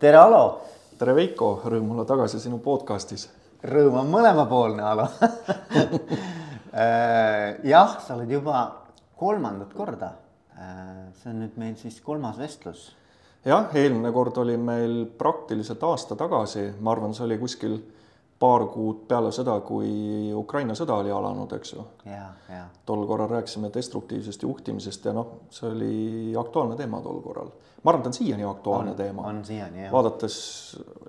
tere, Alo. tere, Veiko, rõõm olla tagasi sinu podcastis. rõõm on mõlemapoolne, Alo jah, sa oled juba kolmandat korda. see on nüüd meil siis kolmas vestlus. jah, eelmine kord oli meil praktiliselt aasta tagasi, ma arvan, see oli kuskil paar kuud peale seda, kui Ukraina sõda oli alanud, eks ju. tol korral rääkisime destruktiivsest juhtimisest ja noh, see oli aktuaalne teema tol korral. ma arvan, ta on siiani aktuaalne on, teema. on siiani, jah. vaadates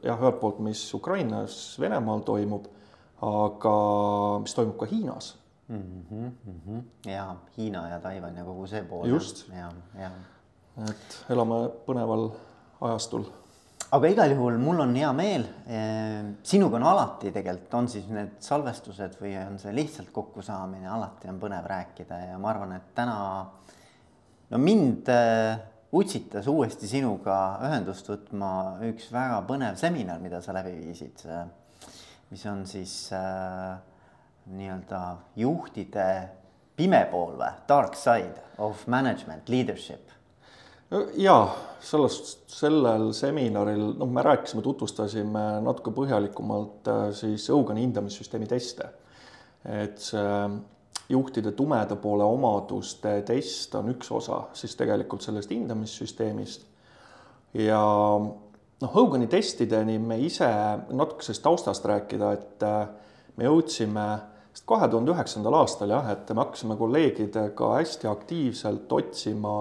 jah, ühelt poolt, mis Ukrainas, Venemaal toimub, aga mis toimub ka Hiinas mm. -hmm, mm -hmm. ja Hiina ja Taiwan ja kogu see pool. just. et elame põneval ajastul aga igal juhul mul on hea meel. Ehm, sinuga on alati tegelikult, on siis need salvestused või on see lihtsalt kokkusaamine, alati on põnev rääkida ja ma arvan, et täna no mind äh, utsitas uuesti sinuga ühendust võtma üks väga põnev seminar, mida sa läbi viisid. mis on siis äh, nii-öelda juhtide pime pool või, dark side of management, leadership jaa, sellest, sellel seminaril, noh, me rääkisime, tutvustasime natuke põhjalikumalt äh, siis Õugani hindamissüsteemi teste. et see juhtide tumeda poole omaduste test on üks osa siis tegelikult sellest hindamissüsteemist. ja noh, Õugani testideni me ise natukesest taustast rääkida, et äh, me jõudsime sest kahe tuhande üheksandal aastal jah, et me hakkasime kolleegidega hästi aktiivselt otsima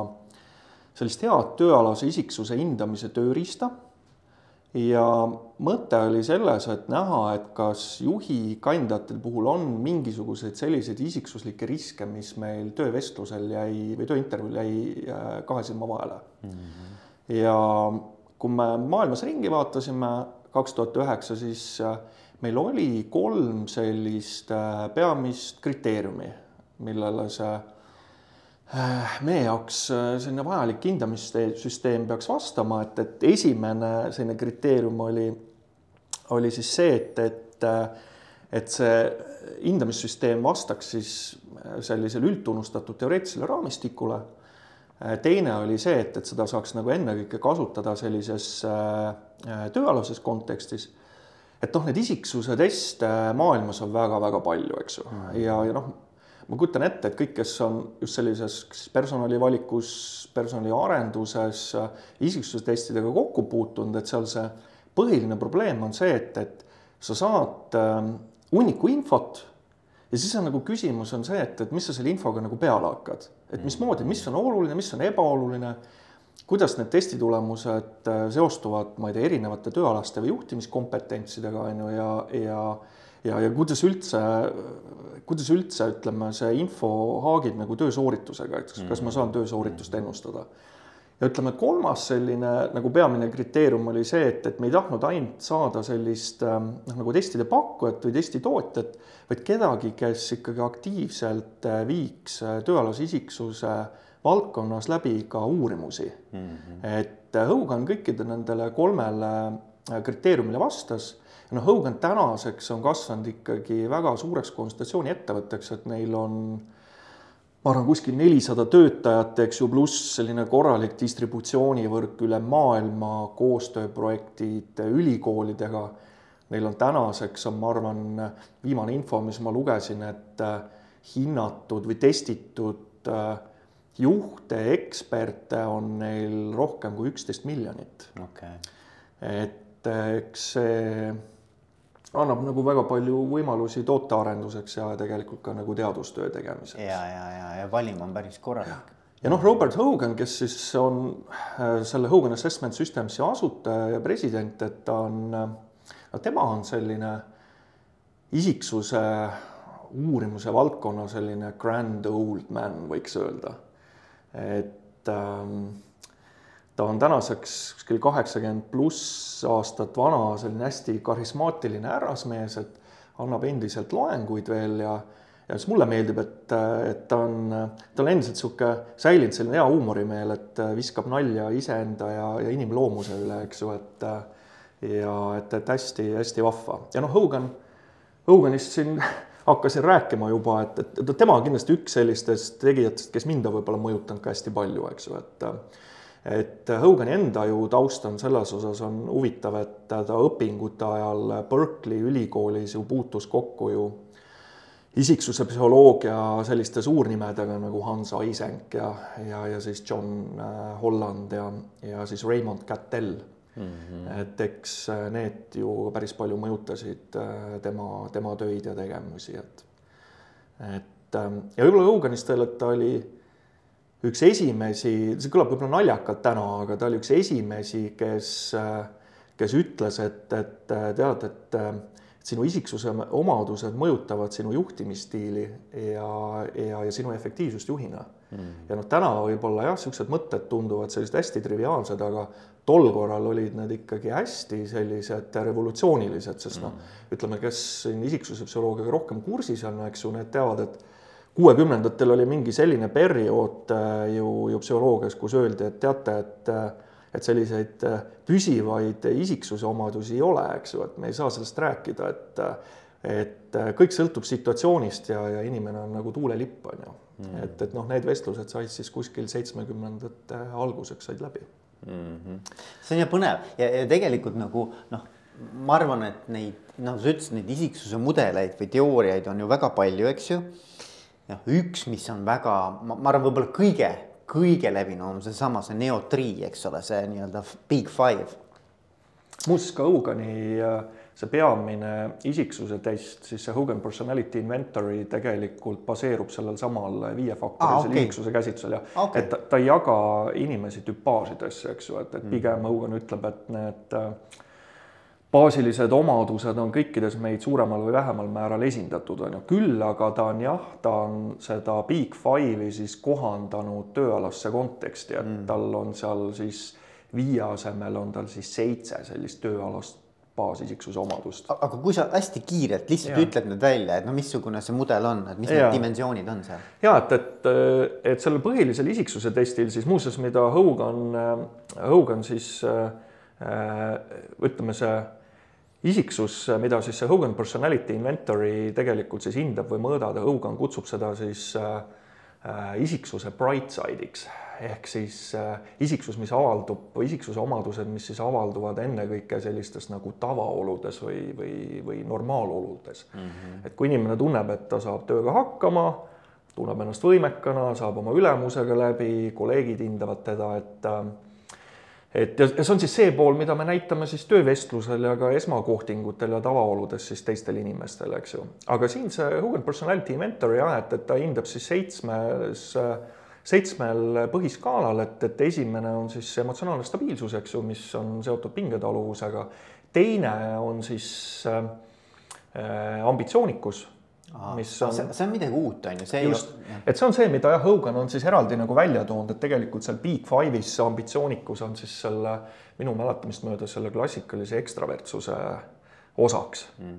sellist head tööalase isiksuse hindamise tööriista. ja mõte oli selles, et näha, et kas juhi kandidaatide puhul on mingisuguseid selliseid isiksuslikke riske, mis meil töövestlusel jäi või tööintervjuul jäi äh, kahe silma vahele mm. -hmm. ja kui me maailmas ringi vaatasime kaks tuhat üheksa, siis äh, meil oli kolm sellist äh, peamist kriteeriumi, millele see meie jaoks äh, selline vajalik hindamissüsteem peaks vastama, et, et esimene selline kriteerium oli, oli siis see, et, et, äh, et see hindamissüsteem vastaks siis sellisele üldtunnustatud teoreetilisele raamistikule. teine oli see, et, et seda saaks nagu ennekõike kasutada sellises tööalases kontekstis et noh, neid isiksuse teste maailmas on väga-väga palju, eks ju, ja, ja noh ma kujutan ette, et kõik, kes on just sellises personalivalikus, personaliarenduses, isiksustestidega kokku puutunud, et seal see põhiline probleem on see, et, et sa saad ähm, hunniku infot ja siis on nagu küsimus on see, et, et mis sa selle infoga nagu peale hakkad, et mismoodi, mis on oluline, mis on ebaoluline, kuidas need testitulemused äh, seostuvad, ma ei tea, erinevate tööalaste või juhtimiskompetentsidega on ju ja, ja ja, ja kuidas üldse, kuidas üldse ütleme, see info haagib nagu töösooritusega, et kas ma saan töösooritust ennustada. ja ütleme, kolmas selline nagu peamine kriteerium oli see, et, et me ei tahtnud ainult saada sellist ähm, noh, nagu testide pakkujat või testitootjat, vaid kedagi, kes ikkagi aktiivselt äh, viiks äh, tööalase isiksuse valdkonnas läbi ka uurimusi mm. -hmm. et äh, Hogan kõikide nendele kolmele kriteeriumile vastas noh, Hogan tänaseks on kasvanud ikkagi väga suureks konsultatsiooniettevõtteks, et neil on ma arvan, kuskil nelisada töötajat, eks ju, pluss selline korralik distributsioonivõrk üle maailma, koostööprojektid ülikoolidega. Neil on tänaseks on, ma arvan, viimane info, mis ma lugesin, et äh, hinnatud või testitud äh, juhte, eksperte on neil rohkem kui üksteist miljonit okay.. et äh, eks see annab nagu väga palju võimalusi tootearenduseks ja tegelikult ka nagu teadustöö tegemiseks. ja, ja, ja, ja valim on päris korralik. ja noh, Robert Hogan, kes siis on äh, selle Hogan Assessment Systemsi asutaja ja president, et ta on, no tema on selline isiksuse uurimuse valdkonna selline grand old man, võiks öelda. et ähm, ta on tänaseks kuskil kaheksakümmend pluss aastat vana, selline hästi karismaatiline härrasmees, et annab endiselt loenguid veel ja ja mis mulle meeldib, et, et ta on, tal on endiselt niisugune säilinud selline hea huumorimeel, et viskab nalja iseenda ja, ja inimloomuse üle, eks ju, et ja et, et hästi-hästi vahva. Ja noh, Hogan, Hoganist siin hakkasin rääkima juba, et, et tema on kindlasti üks sellistest tegijatest, kes mind on võib-olla mõjutanud ka hästi palju, eks ju, et et Hogani enda ju taust on selles osas on huvitav, et ta õpingute ajal Berkeley ülikoolis ju puutus kokku ju isiksuse psühholoogia selliste suurnimedega nagu Hans Eysenck ja, ja, ja siis John äh, Holland ja, ja siis Raymond Cattell mm. -hmm. et eks äh, need ju päris palju mõjutasid äh, tema, tema töid ja tegevusi, et, et ähm, ja võib-olla Hoganist veel, et ta oli üks esimesi, see kõlab võib-olla naljakalt täna, aga ta oli üks esimesi, kes, kes ütles, et, et tead, et sinu isiksuse omadused mõjutavad sinu juhtimisstiili ja, ja, ja sinu efektiivsust juhina. Mm.. ja noh, täna võib-olla jah, niisugused mõtted tunduvad sellised hästi triviaalsed, aga tol korral olid need ikkagi hästi sellised revolutsioonilised, sest noh, ütleme, kes siin isiksuse psühholoogiaga rohkem kursis on, eks ju, need teavad, et kuuekümnendatel oli mingi selline periood äh, ju, ju psühholoogias, kus öeldi, et teate, et äh, et selliseid äh, püsivaid isiksuse omadusi ei ole, eks ju, et me ei saa sellest rääkida, et et kõik sõltub situatsioonist ja, ja inimene on nagu tuulelipp, on ju mm.. et, et noh, need vestlused said siis kuskil seitsmekümnendate alguseks said läbi mm. -hmm. see on ju põnev ja, ja tegelikult nagu noh, ma arvan, et neid, nagu sa ütlesid, neid isiksuse mudeleid või teooriaid on ju väga palju, eks ju noh, üks, mis on väga, ma, arvan, võib-olla kõige, kõige levinum on seesama, see Neo Three, eks ole, see nii-öelda Big Five. muuseas ka Hogani see peamine isiksuse test, siis see Hogan Personality Inventory tegelikult baseerub sellel samal viiefaktorisel ah, okay. isiksuse käsitlusel ja okay. et ta, ta ei jaga inimesi tüpaažidesse, eks ju, et, et pigem Hogan ütleb, et need äh, baasilised omadused on kõikides meid suuremal või vähemal määral esindatud, on ju, küll aga ta on jah, ta on seda Big Five'i siis kohandanud tööalasse konteksti, et mm. tal on seal siis viie asemel on tal siis seitse sellist tööalast baasisiksuse omadust. aga kui sa hästi kiirelt lihtsalt ja. ütled need välja, et no missugune see mudel on, et mis ja. need dimensioonid on seal? ja et, et, et sellel põhilisel isiksuse testil siis muuseas, mida Hogan, Hogan siis ütleme, see isiksus, mida siis see Hogan Personality Inventory tegelikult siis hindab või mõõdab, Hogan kutsub seda siis äh, äh, isiksuse bright side'iks ehk siis äh, isiksus, mis avaldub, isiksuse omadused, mis siis avalduvad ennekõike sellistes nagu tavaoludes või, või, või normaaloludes mm. -hmm. et kui inimene tunneb, et ta saab tööga hakkama, tunneb ennast võimekana, saab oma ülemusega läbi, kolleegid hindavad teda, et äh, et ja, ja see on siis see pool, mida me näitame siis töövestlusel ja ka esmakohtingutel ja tavaoludes siis teistele inimestele, eks ju. aga siin see Human Personality Inventory jah, et, et ta hindab siis seitsmes, seitsmel põhiskaalal, et, et esimene on siis emotsionaalne stabiilsus, eks ju, mis on seotud pingetaluvusega. teine on siis äh, ambitsioonikus mis on. see on midagi uut, on ju, see just, et see on see, mida jah, Hogan on siis eraldi nagu välja toonud, et tegelikult seal Big Five'is see ambitsioonikus on siis selle minu mäletamist mööda selle klassikalise ekstravertsuse osaks mm.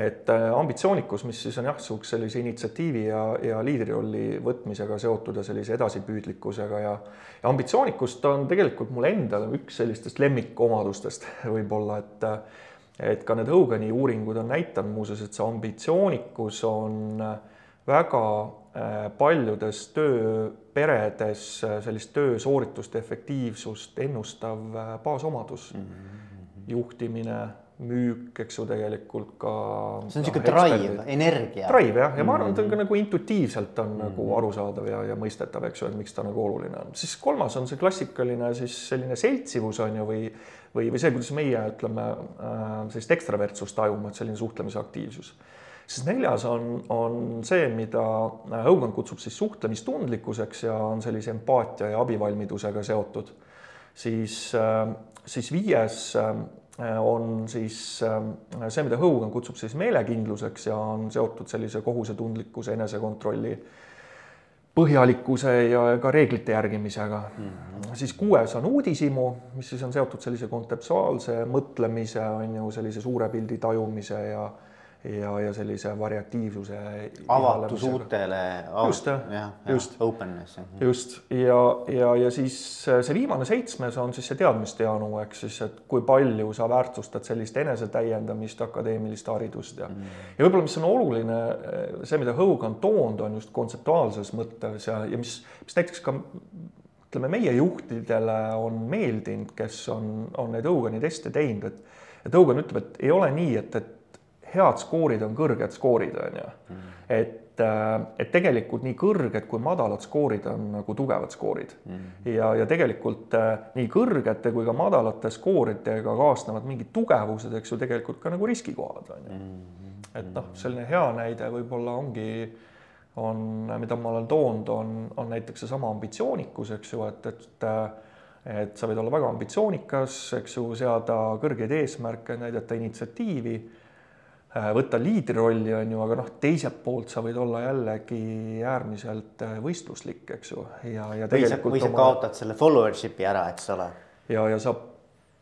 et äh, ambitsioonikus, mis siis on jah, sihukese sellise initsiatiivi ja, ja liidrirolli võtmisega seotud ja sellise edasipüüdlikkusega ja ja ambitsioonikust on tegelikult mul endal üks sellistest lemmikomadustest võib-olla, et et ka need Hogani uuringud on näidanud muuseas, et see ambitsioonikus on väga äh, paljudes tööperedes äh, sellist töösoorituste efektiivsust ennustav äh, baasomadus mm. -hmm. juhtimine müük, eks ju, tegelikult ka. see on niisugune drive, energia. Drive jah, ja ma arvan, et ta on ka mhm. nagu intuitiivselt on mm -hmm. nagu arusaadav ja, ja mõistetav, eks ju, et miks ta nagu oluline on. siis kolmas on see klassikaline siis selline seltsivus on ju, või, või, või see, kuidas meie ütleme äh, sellist ekstravertsust tajume, et selline suhtlemise aktiivsus siis neljas on, on see, mida Hogan kutsub siis suhtlemistundlikkuseks ja on sellise empaatia ja abivalmidusega seotud. siis, äh, siis viies äh, Äh, on siis äh, see, mida Hogan kutsub siis meelekindluseks ja on seotud sellise kohusetundlikkuse, enesekontrolli, põhjalikkuse ja ka reeglite järgimisega mm. -hmm. siis kuues on uudishimu, mis siis on seotud sellise kontseptuaalse mõtlemise, on ju, sellise suure pildi tajumise ja ja, ja sellise variatiivsuse. avatus uutele. just, just. Openness. just ja, ja, ja siis see viimane seitsmes on siis see teadmiste janu, ehk siis, et kui palju sa väärtustad sellist enesetäiendamist, akadeemilist haridust ja mm. ja võib-olla, mis on oluline, see, mida Hogan toonud, on just kontseptuaalses mõttes ja, ja mis, mis näiteks ka ütleme, meie juhtidele on meeldinud, kes on, on neid Hogani teste teinud, et et Hogan ütleb, et ei ole nii, et, et head skoorid on kõrged skoorid, on ju. et, et tegelikult nii kõrged kui madalad skoorid on nagu tugevad skoorid mm. ja, ja tegelikult nii kõrgete kui ka madalate skooridega kaasnevad mingid tugevused, eks ju, tegelikult ka nagu riskikohad, on ju. et noh, selline hea näide võib-olla ongi on, mida ma olen toonud, on, on näiteks seesama ambitsioonikus, eks ju, et, et et sa võid olla väga ambitsioonikas, eks ju, seada kõrgeid eesmärke, näidata initsiatiivi, äh, võtta liidrirolli, on ju, aga noh, teiselt poolt sa võid olla jällegi äärmiselt äh, võistluslik, eks ju, ja, ja tegelikult või sa, või sa oma... kaotad selle followership'i ära, eks ole. ja, ja sa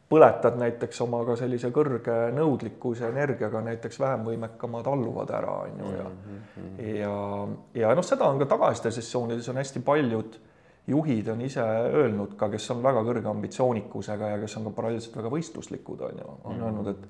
põletad näiteks oma ka sellise kõrge nõudlikkuse energiaga näiteks vähem võimekamad alluvad ära, on ju, ja mm -hmm. ja, ja noh, seda on ka tagasi sessioonides on hästi paljud juhid on ise öelnud ka, kes on väga kõrge ambitsioonikusega ja kes on ka paralleelselt väga võistluslikud, on ju, on mm -hmm. öelnud, et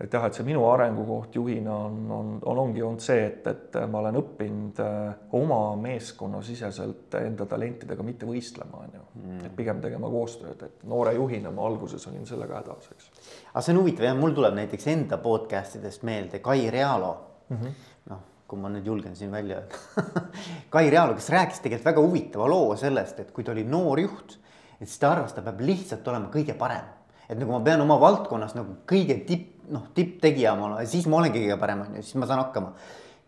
et jah, et see minu arengukoht juhina on, on, on, ongi olnud see, et, et ma olen õppinud äh, oma meeskonnasiseselt enda talentidega mitte võistlema, on ju mm.. et pigem tegema koostööd, et noore juhina ma alguses olin sellega hädas, eks. aga see on huvitav jah, mul tuleb näiteks enda podcast idest meelde Kai Realo mm. -hmm. noh kui ma nüüd julgen siin välja öelda Kai Realo, kes rääkis tegelikult väga huvitava loo sellest, et kui ta oli noor juht, et siis ta arvas, ta peab lihtsalt olema kõige parem. et nagu ma pean oma valdkonnas nagu kõige tipp, noh, tipptegija olema, siis ma olengi kõige parem, on ju, siis ma saan hakkama.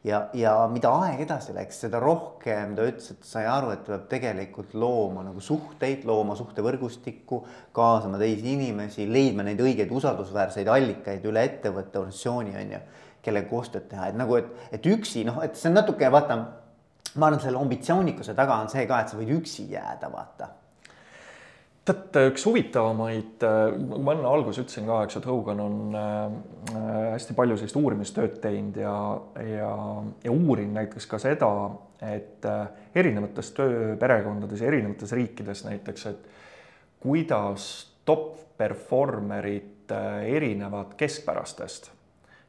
ja, ja mida aeg edasi läks, seda rohkem ta ütles, et sai aru, et peab tegelikult looma nagu suhteid, looma suhtevõrgustikku, kaasama teisi inimesi, leidma neid õigeid usaldusväärseid allikaid üle ettevõtte, organisatsiooni, on ju kellega koostööd teha, et nagu, et, et üksi noh, et see on natuke vaata. ma arvan, selle ambitsioonikuse taga on see ka, et sa võid üksi jääda, vaata tead, üks huvitavamaid, nagu ma enne alguses ütlesin ka, eks, et Hogan on äh, hästi palju sellist uurimistööd teinud ja, ja, ja uurinud näiteks ka seda, et äh, erinevates tööperekondades ja erinevates riikides näiteks, et kuidas top performer'id äh, erinevad keskpärastest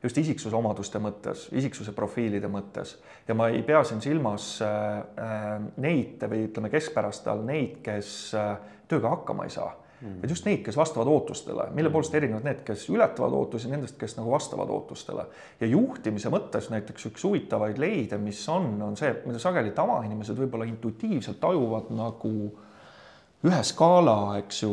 just isiksuse omaduste mõttes, isiksuse profiilide mõttes ja ma ei pea siin silmas äh, äh, neid või ütleme keskpäraste all neid, kes äh, tööga hakkama ei saa mm., vaid just neid, kes vastavad ootustele, mille poolest erinevad need, kes ületavad ootusi nendest, kes nagu vastavad ootustele. ja juhtimise mõttes näiteks üks huvitavaid leide, mis on, on see, mida sageli tavainimesed võib-olla intuitiivselt tajuvad nagu ühe skaala, eks ju,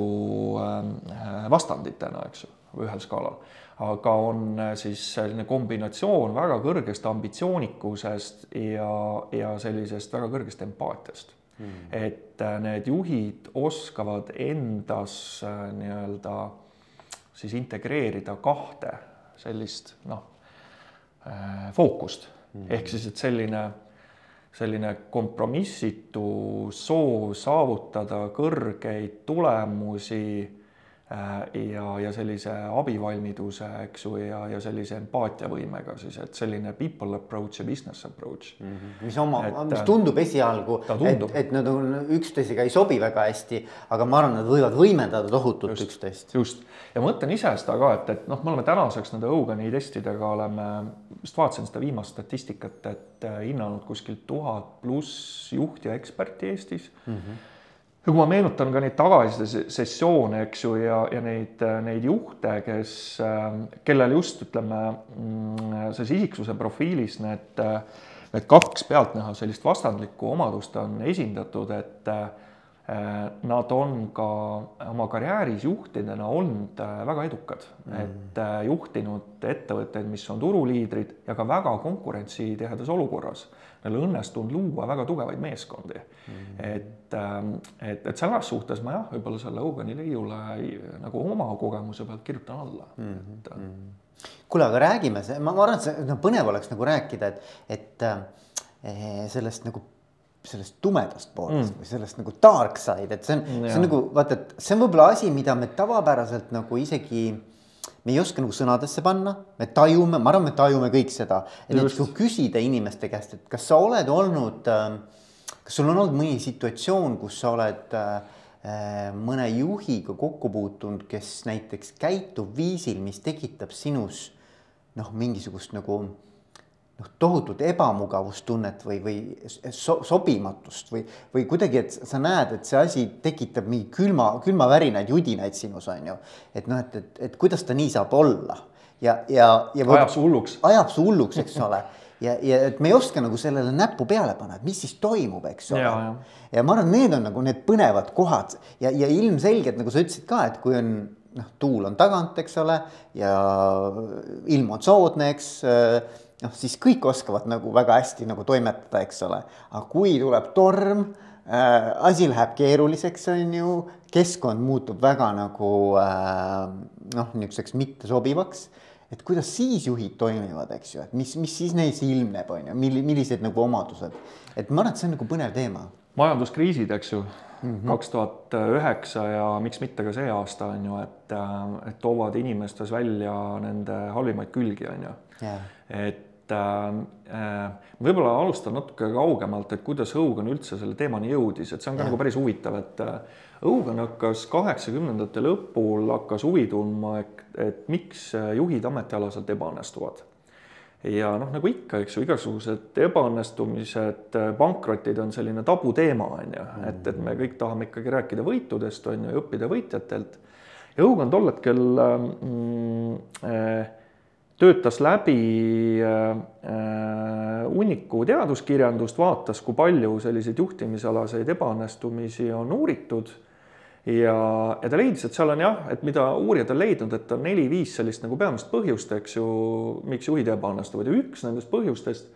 vastanditena, eks ju, ühel skaalal aga on äh, siis selline kombinatsioon väga kõrgest ambitsioonikusest ja, ja sellisest väga kõrgest empaatiast. Mm.. et äh, need juhid oskavad endas äh, nii-öelda siis integreerida kahte sellist noh, fookust. Mm. ehk siis, et selline selline kompromissitu soov saavutada kõrgeid tulemusi ja, ja sellise abivalmiduse, eks ju, ja, ja sellise empaatiavõimega siis, et selline people approach ja business approach mm. -hmm. mis oma, mis tundub esialgu, et, et nad on üksteisega ei sobi väga hästi, aga ma arvan, nad võivad võimendada tohutult just, üksteist. just, ja ma mõtlen ise seda ka, et, et noh, me oleme tänaseks nende Hogani testidega oleme, just vaatasin seda viimast statistikat, et äh, hinnanud kuskil tuhat pluss juhti ja eksperti Eestis mm. -hmm ja kui ma meenutan ka neid tagasisessioone, eks ju, ja, ja neid, neid juhte, kes, kellel just ütleme, mm, selles isiksuse profiilis need, need kaks pealtnäha sellist vastandlikku omadust on esindatud, et Äh, nad on ka oma karjääris juhtidena olnud äh, väga edukad mm., et äh, juhtinud ettevõtteid, mis on turuliidrid ja ka väga konkurentsitihedas olukorras. Neil õnnestunud luua väga tugevaid meeskondi mm.. et, ähm, et, et selles suhtes ma jah, võib-olla selle Hogani leiule nagu oma kogemuse pealt kirjutan alla mm. et mm.. kuule, aga räägime, ma arvan, et see no, põnev oleks nagu rääkida, et, et sellest nagu sellest tumedast poolest mm. või sellest nagu dark side, et see on, see on nagu vaata, et see on võib-olla asi, mida me tavapäraselt nagu isegi me ei oska nagu sõnadesse panna, me tajume, ma arvan, me tajume kõik seda, et näiteks kui küsida inimeste käest, et kas sa oled olnud, ähm, kas sul on olnud mõni situatsioon, kus sa oled äh, mõne juhiga kokku puutunud, kes näiteks käitub viisil, mis tekitab sinus noh, mingisugust nagu noh, tohutut ebamugavustunnet või, või so, sobimatust või, või kuidagi, et sa näed, et see asi tekitab mingi külma, külmavärinaid judinaid sinus, on ju. et noh, et, et, et kuidas ta nii saab olla ja, ja, ja. ajab su hulluks. ajab su hulluks, eks ole ja, ja et me ei oska nagu sellele näppu peale panna, et mis siis toimub, eks ole. Ja, ja. ma arvan, need on nagu need põnevad kohad ja, ja ilmselgelt nagu sa ütlesid ka, et kui on noh, tuul on tagant, eks ole, ja ilm on soodne, eks noh, siis kõik oskavad nagu väga hästi nagu toimetada, eks ole. aga kui tuleb torm äh,, asi läheb keeruliseks, on ju, keskkond muutub väga nagu äh, noh, niisuguseks mittesobivaks. et kuidas siis juhid toimivad, eks ju, et mis, mis siis neis ilmneb, on ju, milli-, millised nagu omadused. et ma arvan, et see on nagu põnev teema. majanduskriisid, eks ju mhm. kaks tuhat üheksa ja miks mitte ka see aasta on ju, et, äh, et toovad inimestes välja nende halvimaid külgi, on ju et et äh, võib-olla alustan natuke kaugemalt, et kuidas Hogan üldse selle teemani jõudis, et see on ka ja. nagu päris huvitav, et äh, Hogan hakkas kaheksakümnendate lõpul hakkas huvi tundma, et, et miks juhid ametialaselt ebaõnnestuvad. ja noh, nagu ikka, eks ju, igasugused ebaõnnestumised, pankrotid on selline tabuteema, on ju, et, et me kõik tahame ikkagi rääkida võitudest, on ju, ja õppida võitjatelt. ja Hogan tol hetkel mm, äh, töötas läbi äh, äh, hunniku teaduskirjandust, vaatas, kui palju selliseid juhtimisalaseid ebaõnnestumisi on uuritud. Ja, ja ta leidis, et seal on jah, et mida uurijad on leidnud, et on neli-viis sellist nagu peamist põhjust, eks ju, miks juhid ebaõnnestuvad. Ja üks nendest põhjustest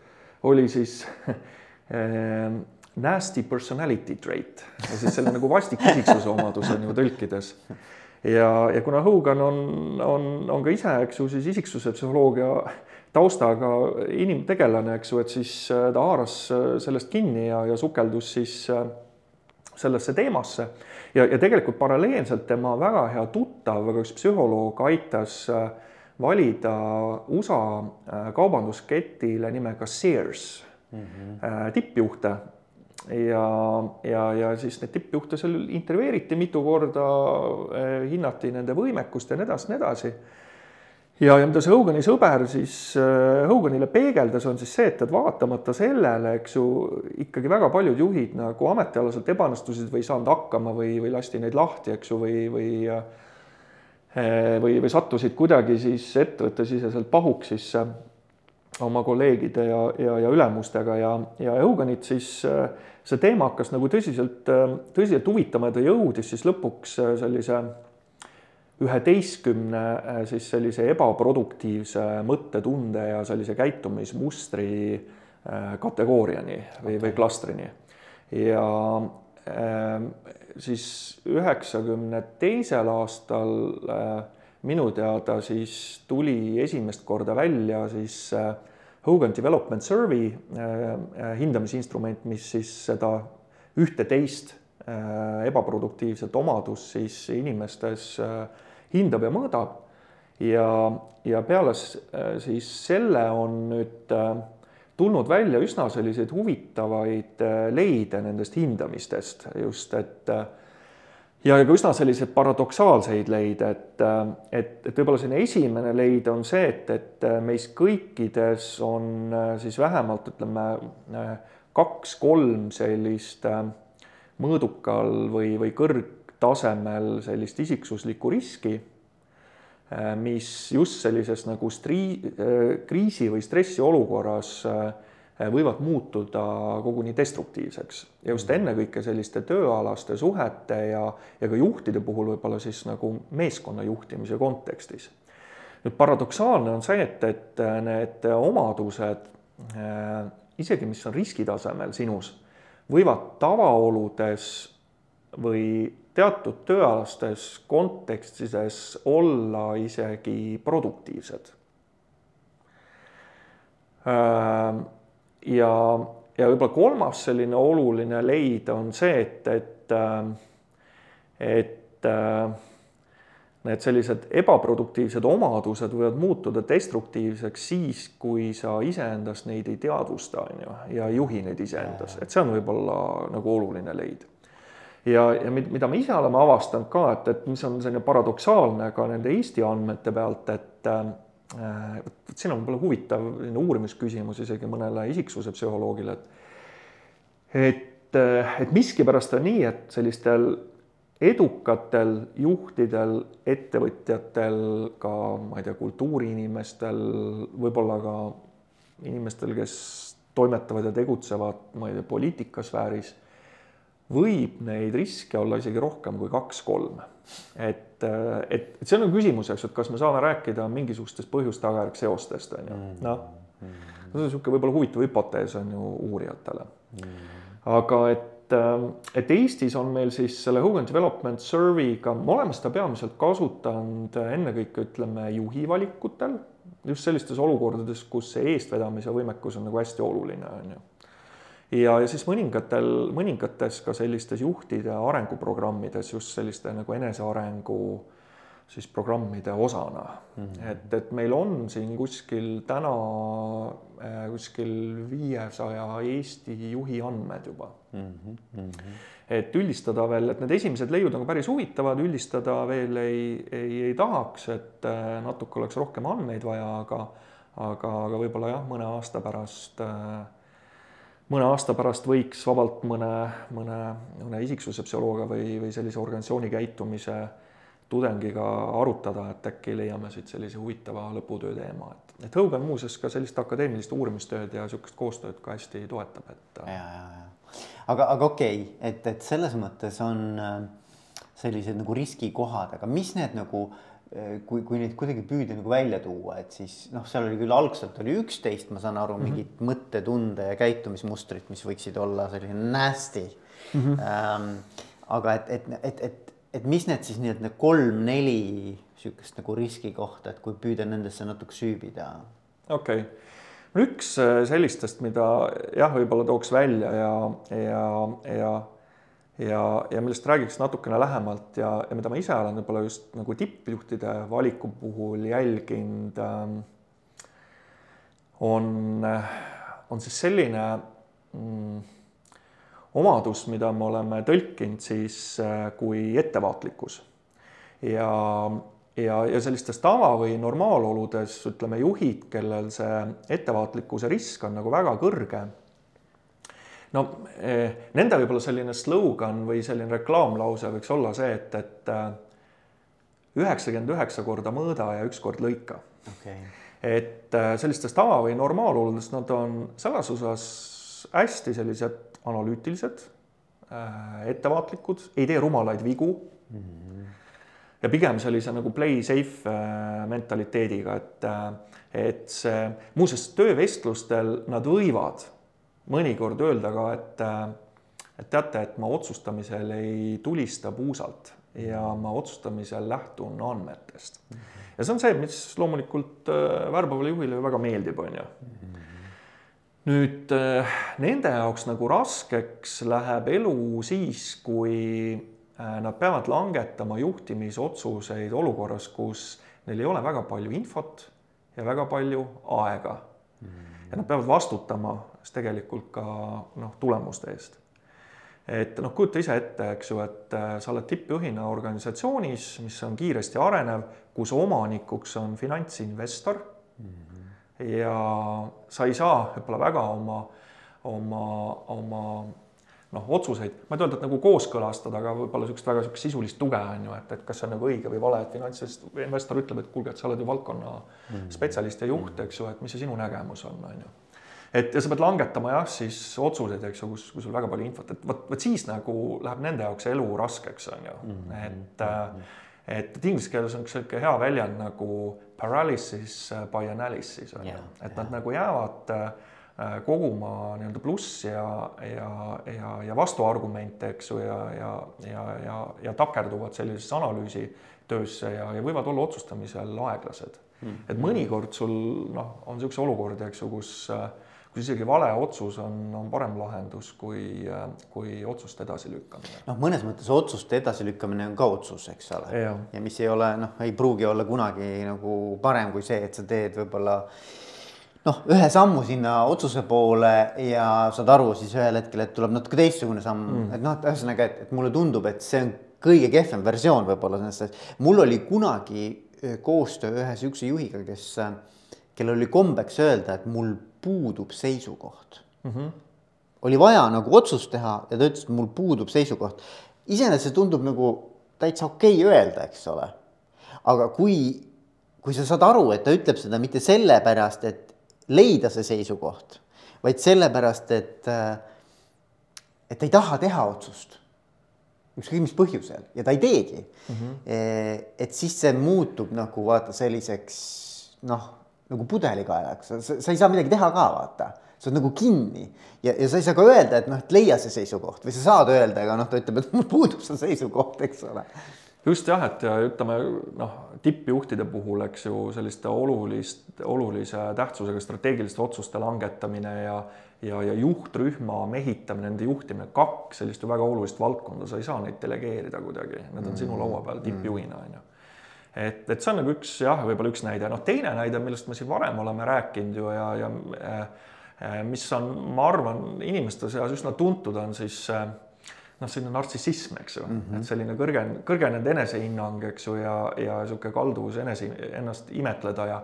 oli siis äh, nasty personality trait, siis selle nagu vastik isiksuse omadus on ju tõlkides ja, ja kuna Hogan on, on, on ka ise, eks ju, siis isiksuse psühholoogia taustaga inimtegelane, eks ju, et siis äh, ta haaras äh, sellest kinni ja, ja sukeldus siis äh, sellesse teemasse. ja, ja tegelikult paralleelselt tema väga hea tuttav, väga üks psühholoog aitas valida USA kaubandusketile nimega Sears mm -hmm. tippjuhte ja, ja, ja siis neid tippjuhte seal intervjueeriti mitu korda, eh, hinnati nende võimekust ja nii edasi, nii edasi. ja, ja mida see Hogani sõber siis eh, Hoganile peegeldas, on siis see, et, et vaatamata sellele, eks ju, ikkagi väga paljud juhid nagu ametialaselt ebaõnnestusid või ei saanud hakkama või, või lasti neid lahti, eks ju, või, või eh, või, või sattusid kuidagi siis ettevõttesiseselt pahuksisse oma kolleegide ja, ja, ja ülemustega ja, ja Eugenit siis see teema hakkas nagu tõsiselt, tõsiselt huvitama ja ta jõudis siis lõpuks sellise üheteistkümne siis sellise ebaproduktiivse mõttetunde ja sellise käitumismustri kategooriani või, või klastrini. ja siis üheksakümne teisel aastal minu teada siis tuli esimest korda välja siis äh, Hogan Development Survey äh, äh, hindamisinstrument, mis siis seda ühte-teist ebaproduktiivset omadust siis inimestes hindab ja mõõdab. ja, ja peale siis selle on nüüd tulnud välja üsna selliseid huvitavaid leide nendest hindamistest just, et ja ka üsna selliseid paradoksaalseid leide, et, et, et võib-olla selline esimene leid on see, et, et meis kõikides on siis vähemalt ütleme kaks-kolm sellist mõõdukal või, või kõrgtasemel sellist isiksuslikku riski, mis just sellises nagu strii-, kriisi või stressiolukorras äh, võivad muutuda koguni destruktiivseks ja just mm. ennekõike selliste tööalaste suhete ja, ja ka juhtide puhul võib-olla siis nagu meeskonna juhtimise kontekstis. nüüd paradoksaalne on see, et, et need omadused äh, isegi, mis on riskitasemel sinus, võivad tavaoludes või teatud tööalastes kontekstides olla isegi produktiivsed äh, ja, ja võib-olla kolmas selline oluline leid on see, et, et, et need sellised ebaproduktiivsed omadused võivad muutuda destruktiivseks siis, kui sa iseendast neid ei teadvusta, on ju, ja ei juhi neid iseendas, et see on võib-olla nagu oluline leid. ja, ja mida me ise oleme avastanud ka, et, et mis on selline paradoksaalne ka nende Eesti andmete pealt, et vot siin on võib-olla huvitav uurimisküsimus isegi mõnele isiksuse psühholoogile, et et, et miskipärast on nii, et sellistel edukatel juhtidel, ettevõtjatel, ka ma ei tea, kultuuriinimestel, võib-olla ka inimestel, kes toimetavad ja tegutsevad, ma ei tea, poliitikasfääris, võib neid riske olla isegi rohkem kui kaks-kolm. et, et, et see on küsimus, eks, et kas me saame rääkida mingisugustest põhjus-tagajärg seostest, on ju, mm. noh. see on niisugune võib-olla huvitav hüpotees on ju uurijatele. Mm. aga et Ähm, et Eestis on meil siis selle Hogan Development Survey'ga, me oleme seda peamiselt kasutanud ennekõike ütleme juhi valikutel, just sellistes olukordades, kus see eestvedamise võimekus on nagu hästi oluline, on ju. Ja, ja siis mõningatel, mõningates ka sellistes juhtide arenguprogrammides just selliste nagu enesearengu siis programmide osana mm. -hmm. et, et meil on siin kuskil täna äh, kuskil viiesaja Eesti juhi andmed juba mm. -hmm. et üldistada veel, et need esimesed leiud on ka päris huvitavad, üldistada veel ei, ei, ei tahaks, et äh, natuke oleks rohkem andmeid vaja, aga aga, aga võib-olla jah, mõne aasta pärast äh, mõne aasta pärast võiks vabalt mõne, mõne, mõne isiksuse psühholoogia või, või sellise organisatsiooni käitumise äh, tudengiga arutada, et äkki leiame siit sellise huvitava lõputöö teema, et, et Hogan muuseas ka sellist akadeemilist uurimistööd ja niisugust koostööd ka hästi toetab, et. ja, ja, ja, aga, aga okei okay,, et, et selles mõttes on äh, sellised nagu riskikohad, aga mis need nagu äh, kui, kui neid kuidagi püüda nagu välja tuua, et siis noh, seal oli küll algselt oli üksteist, ma saan aru mm, -hmm. mingit mõttetunde ja käitumismustrit, mis võiksid olla selline nasty mm. -hmm. Ähm, aga et, et, et, et et mis need siis nii-öelda need kolm-neli sihukest nagu riskikohta, et kui püüda nendesse natuke süübida? okei okay., üks äh, sellistest, mida jah, võib-olla tooks välja ja, ja, ja ja, ja millest räägiks natukene lähemalt ja, ja mida ma ise olen võib-olla just nagu tippjuhtide valiku puhul jälginud, ähm, on, on siis selline mm, omadus, mida me oleme tõlkinud siis äh, kui ettevaatlikkus. ja, ja, ja sellistes tava- või normaaloludes ütleme juhid, kellel see ettevaatlikkuse risk on nagu väga kõrge. No eh, nende võib-olla selline slogan või selline reklaamlause võiks olla see, et, et äh, üheksakümmend üheksa korda mõõda ja üks kord lõika okay. et äh, sellistes tava- või normaaloludes nad on selles osas hästi sellised analüütilised, äh, ettevaatlikud, ei tee rumalaid vigu mm. -hmm. ja pigem sellise nagu play safe mentaliteediga, et, et see, muuseas töövestlustel nad võivad mõnikord öelda ka, et, et teate, et ma otsustamisel ei tulista puusalt ja ma otsustamisel lähtun andmetest. ja see on see, mis loomulikult värbavale juhile ju väga meeldib, on ju nüüd äh, nende jaoks nagu raskeks läheb elu siis, kui äh, nad peavad langetama juhtimisotsuseid olukorras, kus neil ei ole väga palju infot ja väga palju aega mm. -hmm. ja nad peavad vastutama siis tegelikult ka noh, tulemuste eest. et noh, kujuta ise ette, eks ju, et äh, sa oled tippjuhina organisatsioonis, mis on kiiresti arenev, kus omanikuks on finantsinvestor mm. -hmm ja sa ei saa võib-olla väga oma, oma, oma noh, otsuseid, ma ei öelda, et nagu kooskõlastada, aga võib-olla niisugust väga niisugust sisulist tuge on ju, et, et kas see on nagu õige või vale, et finantsinvestor ütleb, et kuulge, et sa oled ju valdkonna mm. spetsialist ja juht, eks ju, et mis see sinu nägemus on, on ju. Et ja sa pead langetama jah, siis otsuseid, eks ju, kus, kus sul väga palju infot, et vot, vot siis nagu läheb nende jaoks elu raskeks, on ju. Mm., et mm et inglise keeles on üks sihuke hea väljend nagu paralysis by analysis on ju. Et yeah. nad nagu jäävad äh, koguma nii-öelda pluss ja, ja, ja, ja vastuargumente, eks ju, ja, ja, ja, ja, ja takerduvad sellisesse analüüsitöösse ja, ja võivad olla otsustamisel aeglased. Mm.. et mõnikord sul noh, on niisuguseid olukordi, eks ju, kus äh, kus isegi vale otsus on, on parem lahendus kui, kui otsuste edasilükkamine. noh, mõnes mõttes otsuste edasilükkamine on ka otsus, eks ole. ja mis ei ole, noh, ei pruugi olla kunagi nagu parem kui see, et sa teed võib-olla noh, ühe sammu sinna otsuse poole ja saad aru siis ühel hetkel, et tuleb natuke teistsugune samm mm., et noh, et ühesõnaga, et, et mulle tundub, et see on kõige kehvem versioon võib-olla sellest, mul oli kunagi koostöö ühe sihukese juhiga, kes, kellel oli kombeks öelda, et mul puudub seisukoht mm. -hmm. oli vaja nagu otsust teha ja ta ütles, et mul puudub seisukoht. iseenesest see tundub nagu täitsa okei okay öelda, eks ole. aga kui, kui sa saad aru, et ta ütleb seda mitte sellepärast, et leida see seisukoht, vaid sellepärast, et, et ta ei taha teha otsust ükskõik mis põhjusel ja ta ei teegi mm. -hmm. et siis see muutub nagu vaata selliseks noh, nagu pudelikaelaks, sa ei saa midagi teha ka vaata, sa oled nagu kinni. Ja, ja sa ei saa ka öelda, et noh, et leia see seisukoht. Või sa saad öelda, aga noh, ta ütleb, et mul puudub see seisukoht, eks ole. Just jah, et ja ütleme noh, tippjuhtide puhul, eks ju, selliste olulist, olulise tähtsusega strateegiliste otsuste langetamine ja ja, ja juhtrühma mehitamine, nende juhtimine, kaks sellist ju väga olulist valdkonda, sa ei saa neid delegeerida kuidagi, need on sinu laua peal tippjuhina on ju. Et, et see on nagu üks jah, võib-olla üks näide, noh, teine näide, millest me siin varem oleme rääkinud ju ja, ja äh, mis on, ma arvan, inimeste seas üsna tuntud, on siis äh, noh, selline nartsissism, eks ju mm, -hmm. et selline kõrge, kõrgenenud enesehinnang, eks ju, ja, ja niisugune kalduvus enese, ennast imetleda ja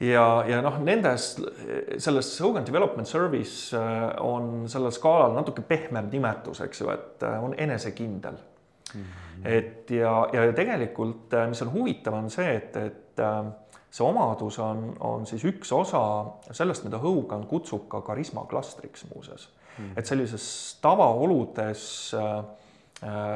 ja, ja noh, nendes, selles Hogan Development Service äh, on sellel skaalal natuke pehmem nimetus, eks ju, et äh, on enesekindel mm. -hmm. Et ja, ja tegelikult, äh, mis on huvitav, on see, et, et see omadus on, on siis üks osa sellest, mida Hogan kutsub ka karismaklastriks muuseas mm. et sellises tavaoludes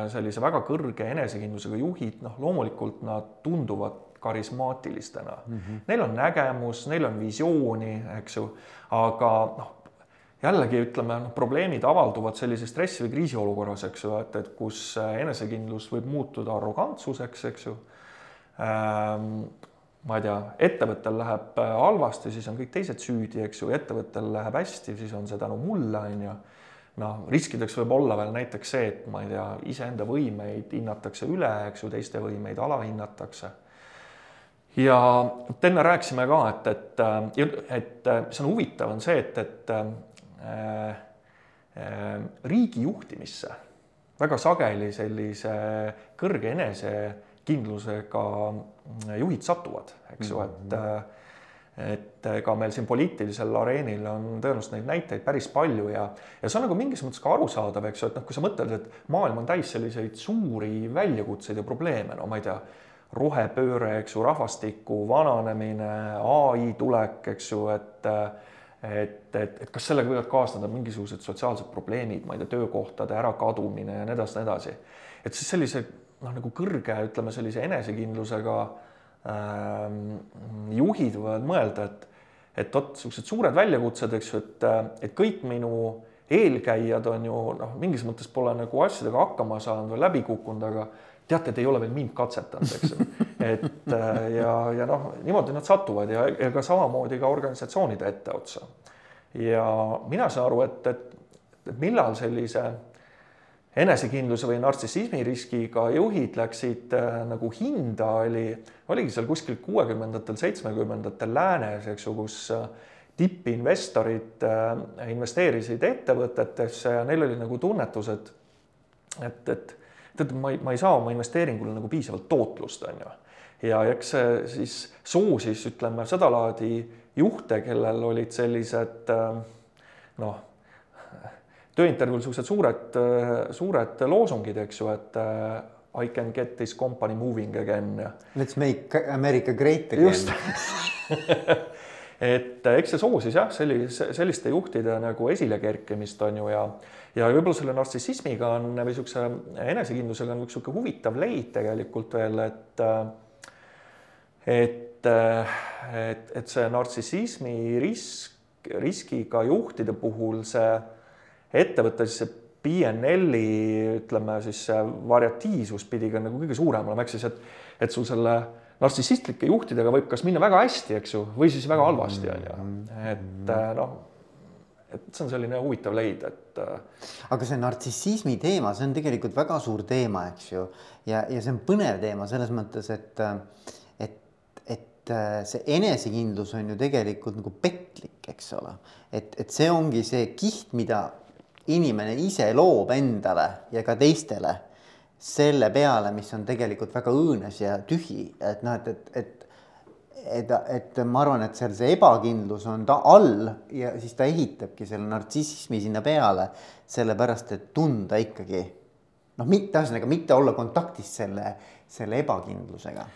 sellise väga kõrge enesekindlusega juhid, noh, loomulikult nad tunduvad karismaatilistena mm. -hmm. Neil on nägemus, neil on visiooni, eks ju, aga noh, jällegi ütleme, noh, probleemid avalduvad sellises stressi või kriisiolukorras, eks ju, et, et kus enesekindlus võib muutuda arrogantsuseks, eks ju ähm, ma ei tea, ettevõttel läheb halvasti, siis on kõik teised süüdi, eks ju, ettevõttel läheb hästi, siis on see tänu mulle, on ju. noh, riskideks võib olla veel näiteks see, et ma ei tea, iseenda võimeid hinnatakse üle, eks ju, teiste võimeid alahinnatakse ja enne rääkisime ka, et, et, et mis on huvitav, on see, et, et äh, äh, riigi juhtimisse väga sageli sellise kõrge enesekindlusega juhid satuvad, eks ju, et mhm. et ega meil siin poliitilisel areenil on tõenäoliselt neid näiteid päris palju ja, ja see on nagu mingis mõttes ka arusaadav, eks ju, et noh, kui sa mõtled, et maailm on täis selliseid suuri väljakutseid ja probleeme, no ma ei tea rohepööre, eks ju, rahvastiku vananemine, ai tulek, eks ju, et et, et, et kas sellega võivad kaasneda mingisugused sotsiaalsed probleemid, ma ei tea, töökohtade ärakadumine ja nii edasi, nii edasi. et siis sellise noh, nagu kõrge, ütleme sellise enesekindlusega ähm, juhid võivad mõelda, et et vot niisugused suured väljakutsed, eks ju, et, et kõik minu eelkäijad on ju noh, mingis mõttes pole nagu asjadega hakkama saanud või läbi kukkunud, aga teate, et ei ole veel mind katsetanud, eks ju. et äh, ja, ja noh, niimoodi nad satuvad ja, ka samamoodi ka organisatsioonide etteotsa. ja mina saan aru, et, et, et millal sellise enesekindluse või nartsissismi riskiga juhid läksid äh, nagu hinda, oli, oligi seal kuskil kuuekümnendatel, seitsmekümnendatel läänes, eks ju, kus äh, tippinvestorid äh, investeerisid ettevõtetesse ja neil oli nagu tunnetus, et et, et tead, ma ei, ma ei saa oma investeeringule nagu piisavalt tootlust, on ju. ja eks see siis soosis, ütleme, sedalaadi juhte, kellel olid sellised äh, noh, tööintervjuul niisugused suured, suured loosungid, eks ju, et äh, I can get this company moving again. Let's make America great again. just et eks see soosis jah, sellise, selliste juhtide nagu esilekerkimist on ju ja ja võib-olla selle nartsissismiga on või niisuguse enesekindlusega on üks niisugune huvitav leid tegelikult veel, et et, et, et see nartsissismi risk, riskiga juhtide puhul see ettevõtte siis see PNL-i ütleme siis see variatiivsus pidi ka nagu kõige suurem olema, ehk siis et, et sul selle nartsissistlike juhtidega võib kas minna väga hästi, eks ju, või siis väga halvasti, on ju. et noh, et see on selline huvitav leid, et. Äh, aga see nartsissismi teema, see on tegelikult väga suur teema, eks ju, ja, ja see on põnev teema selles mõttes, et, et, et äh, see enesekindlus on ju tegelikult nagu petlik, eks ole. et, et see ongi see kiht, mida inimene ise loob endale ja ka teistele selle peale, mis on tegelikult väga õõnes ja tühi, et noh, et, et, et et, et ma arvan, et seal see ebakindlus on ta all ja siis ta ehitabki selle nartsissismi sinna peale, sellepärast et tunda ikkagi noh, mitte ühesõnaga mitte olla kontaktis selle, selle ebakindlusega.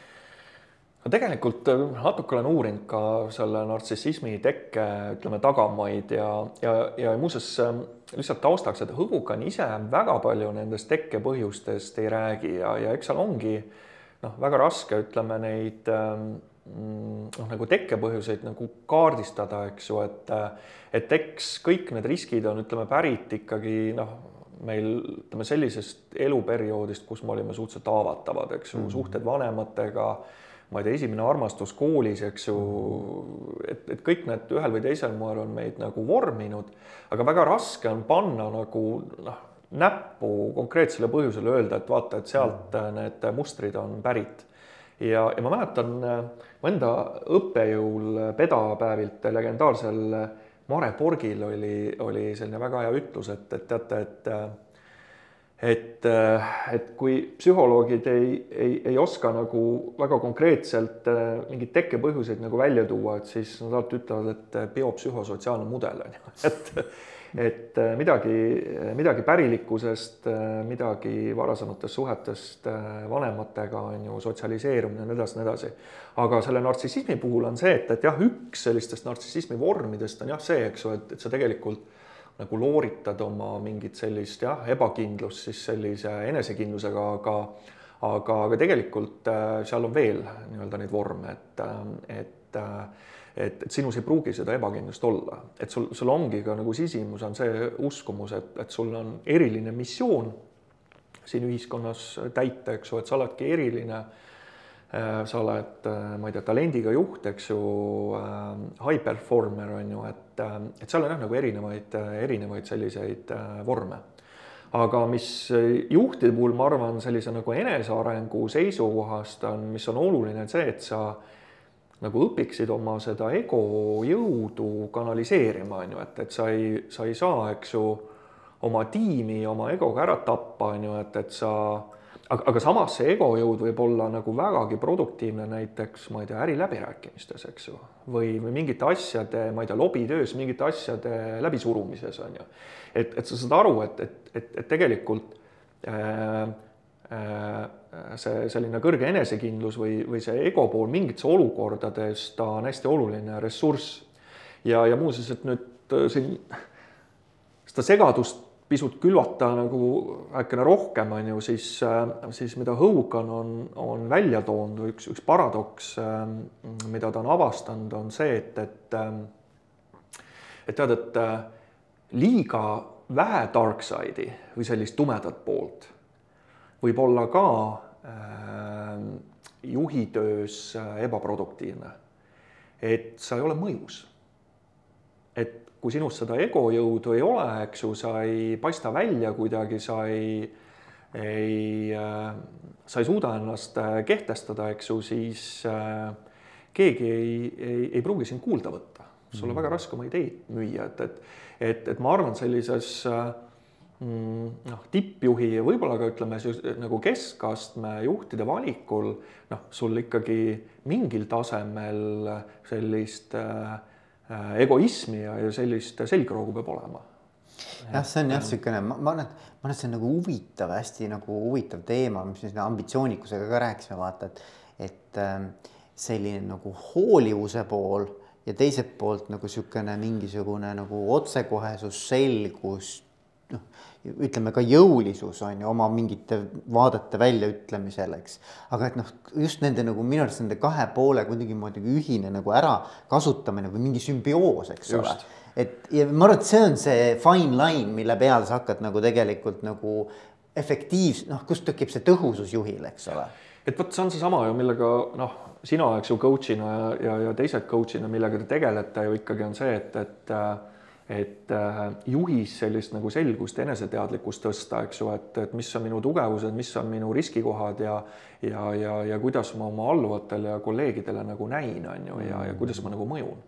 No tegelikult äh, natuke olen uurinud ka selle nartsissismi tekke, ütleme, tagamaid ja, ja, ja muuseas ähm, lihtsalt taustaks, et Hõbukan ise väga palju nendest tekkepõhjustest ei räägi ja, ja eks seal ongi noh, väga raske, ütleme neid ähm, noh, nagu tekkepõhjuseid nagu kaardistada, eks ju, et et eks kõik need riskid on, ütleme, pärit ikkagi noh, meil ütleme sellisest eluperioodist, kus me olime suhteliselt haavatavad, eks ju mm, -hmm. suhted vanematega ma ei tea, esimene armastus koolis, eks ju, et, et kõik need ühel või teisel moel on meid nagu vorminud, aga väga raske on panna nagu noh, näppu konkreetsele põhjusele öelda, et vaata, et sealt need mustrid on pärit. ja, ja ma mäletan mu enda õppejõul pedapäevilt legendaarsel Mare Porgil oli, oli selline väga hea ütlus, et, et teate, et et, et kui psühholoogid ei, ei, ei oska nagu väga konkreetselt äh, mingeid tekkepõhjuseid nagu välja tuua, et siis nad alati ütlevad, et biopsühhosotsiaalne mudel on ju, et et midagi, midagi pärilikkusest, midagi varasematest suhetest vanematega on ju sotsialiseerumine ja nii edasi, nii edasi. aga selle nartsissismi puhul on see, et, et jah, üks sellistest nartsissismi vormidest on jah see, eks ju, et, et sa tegelikult nagu looritad oma mingit sellist jah, ebakindlust siis sellise enesekindlusega, aga aga, aga tegelikult äh, seal on veel nii-öelda neid vorme, et, äh, et äh, et, et sinus ei pruugi seda ebakindlust olla, et sul, sul ongi ka nagu sisimus on see uskumus, et, et sul on eriline missioon siin ühiskonnas täita, eks ju, et sa oledki eriline Äh, sa oled, äh, ma ei tea, talendiga juht, eks ju, äh, high performer on ju, et, et seal on jah, nagu erinevaid, erinevaid selliseid vorme. aga mis juhtide puhul, ma arvan, sellise nagu enesearengu seisukohast on, mis on oluline, on see, et sa nagu õpiksid oma seda ego jõudu kanaliseerima, on ju, et, et sa ei, sa ei saa, eks ju, oma tiimi oma egoga ära tappa, on ju, et, et sa aga, aga samas see egojõud võib olla nagu vägagi produktiivne näiteks, ma ei tea, äriläbirääkimistes, eks ju, või, või mingite asjade, ma ei tea, lobitöös mingite asjade läbisurumises on ju. et, et sa saad aru, et, et, et, et tegelikult äh, see selline kõrge enesekindlus või, või see ego pool mingites olukordades, ta on hästi oluline ressurss. ja, ja muuseas, et nüüd äh, siin seda segadust pisut külvata nagu äkene rohkem, on ju, siis, äh, siis mida Hõukan on, on välja toonud või üks, üks paradoks, äh, mida ta on avastanud, on see, et, et äh, et tead, et liiga vähe dark side'i või sellist tumedat poolt võib olla ka äh, juhi töös ebaproduktiivne. et sa ei ole mõjus. et kui sinus seda egojõudu ei ole, eks ju, sa ei paista välja kuidagi, sa ei, ei, äh, sa ei suuda ennast äh, kehtestada, eks ju, siis äh, keegi ei, ei, ei pruugi sind kuulda võtta. sul on mm. väga raske oma ideid müüa, et, et, et, et ma arvan, sellises mm, noh, tippjuhi ja võib-olla ka ütleme nagu keskastme juhtide valikul noh, sul ikkagi mingil tasemel sellist äh, Äh, egoismi ja, ja sellist selgroogu peab olema. jah, see on jah niisugune, ma, ma arvan, et ma arvan, et see on nagu huvitav, hästi nagu huvitav teema, mis me siin ambitsioonikusega ka rääkisime, vaata, et, et ähm, selline nagu hoolivuse pool ja teiselt poolt nagu niisugune mingisugune nagu otsekohesus, selgus, noh, ütleme ka jõulisus on ju oma mingite vaadete väljaütlemisel, eks. aga et noh, just nende nagu minu arust nende kahe poole kuidagimoodi ühine nagu ärakasutamine või mingi sümbioos, eks just. ole. et ja ma arvan, et see on see fine line, mille peal sa hakkad nagu tegelikult nagu efektiivs-, noh, kust tekib see tõhusus juhil, eks ole. et vot see on seesama ju, millega noh, sina, eks ju, coach'ina ja, ja, ja teised coach'ina, millega te tegelete ju ikkagi on see, et, et äh, et äh, juhis sellist nagu selgust, eneseteadlikkust tõsta, eks ju, et, et mis on minu tugevused, mis on minu riskikohad ja ja, ja, ja kuidas ma oma alluvatele ja kolleegidele nagu näin, on ju, ja, ja kuidas ma nagu mõjun.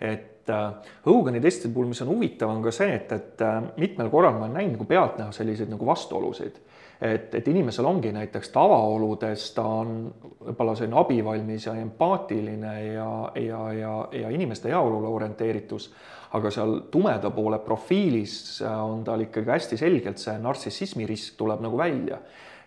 et äh, Hogani testide puhul, mis on huvitav, on ka see, et, et äh, mitmel korral ma olen näinud nagu pealtnäha selliseid nagu vastuolusid et, et inimesel ongi näiteks tavaoludes, ta on võib-olla selline abivalmis ja empaatiline ja, ja, ja, ja inimeste heaolule orienteeritus, aga seal tumeda poole profiilis on tal ikkagi hästi selgelt see nartsissismi risk tuleb nagu välja.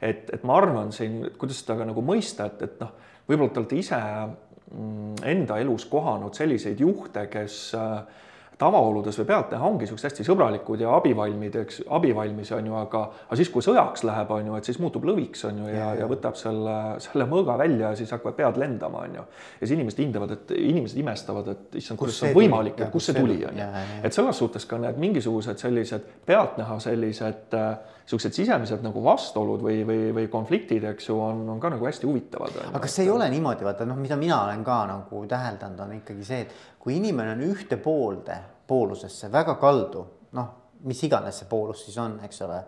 et, et ma arvan siin, kuidas seda ka nagu mõista, et, et noh, võib-olla te olete ise mm, enda elus kohanud selliseid juhte, kes äh, tavaoludes või pealtnäha ongi siuksed hästi sõbralikud ja abivalmid, eks, abivalmis on ju, aga, aga siis, kui sõjaks läheb, on ju, et siis muutub lõviks, on ju, ja, ja, ja võtab selle, selle mõõga välja ja siis hakkavad pead lendama, on ju. ja siis inimesed hindavad, et inimesed imestavad, et issand, kuidas see on võimalik, et kust see tuli, on ju. et selles suhtes ka need mingisugused sellised pealtnäha sellised niisugused sisemised nagu vastuolud või, või, või konfliktid, eks ju, on, on ka nagu hästi huvitavad. aga kas see ei ole niimoodi, vaata noh, mida mina olen ka nagu täheldanud, on ikkagi see, et kui inimene on ühte poolde, poolusesse väga kaldu, noh, mis iganes see poolus siis on, eks ole,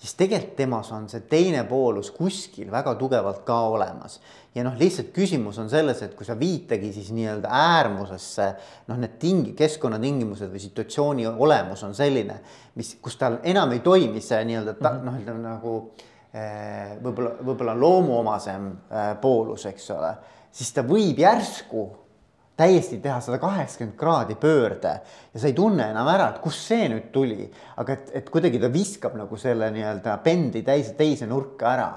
siis tegelikult temas on see teine poolus kuskil väga tugevalt ka olemas. ja noh, lihtsalt küsimus on selles, et kui sa viitagi siis nii-öelda äärmusesse, noh, need ting-, keskkonnatingimused või situatsiooni olemus on selline, mis, kus tal enam ei toimi see nii-öelda mm -hmm. noh, ütleme nagu eh, võib-olla, võib-olla loomuomasem eh, poolus, eks ole, siis ta võib järsku täiesti teha sada kaheksakümmend kraadi pöörde ja sa ei tunne enam ära, et kust see nüüd tuli, aga et, et kuidagi ta viskab nagu selle nii-öelda pendi teise, teise nurka ära.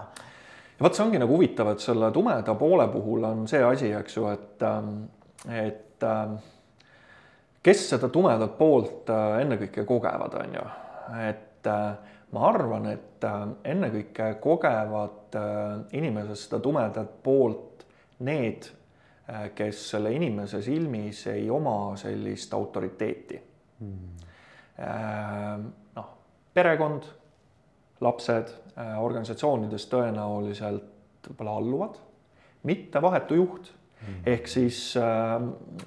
ja vot see ongi nagu huvitav, et selle tumeda poole puhul on see asi, eks ju, et, ähm, et ähm, kes seda tumedat poolt äh, ennekõike kogevad, on ju, et äh, ma arvan, et äh, ennekõike kogevad inimesed seda tumedat poolt need kes selle inimese silmis ei oma sellist autoriteeti. Mm.. noh, perekond, lapsed, äh, organisatsioonides tõenäoliselt võib-olla alluvad, mitte vahetu juht Mm. ehk siis äh,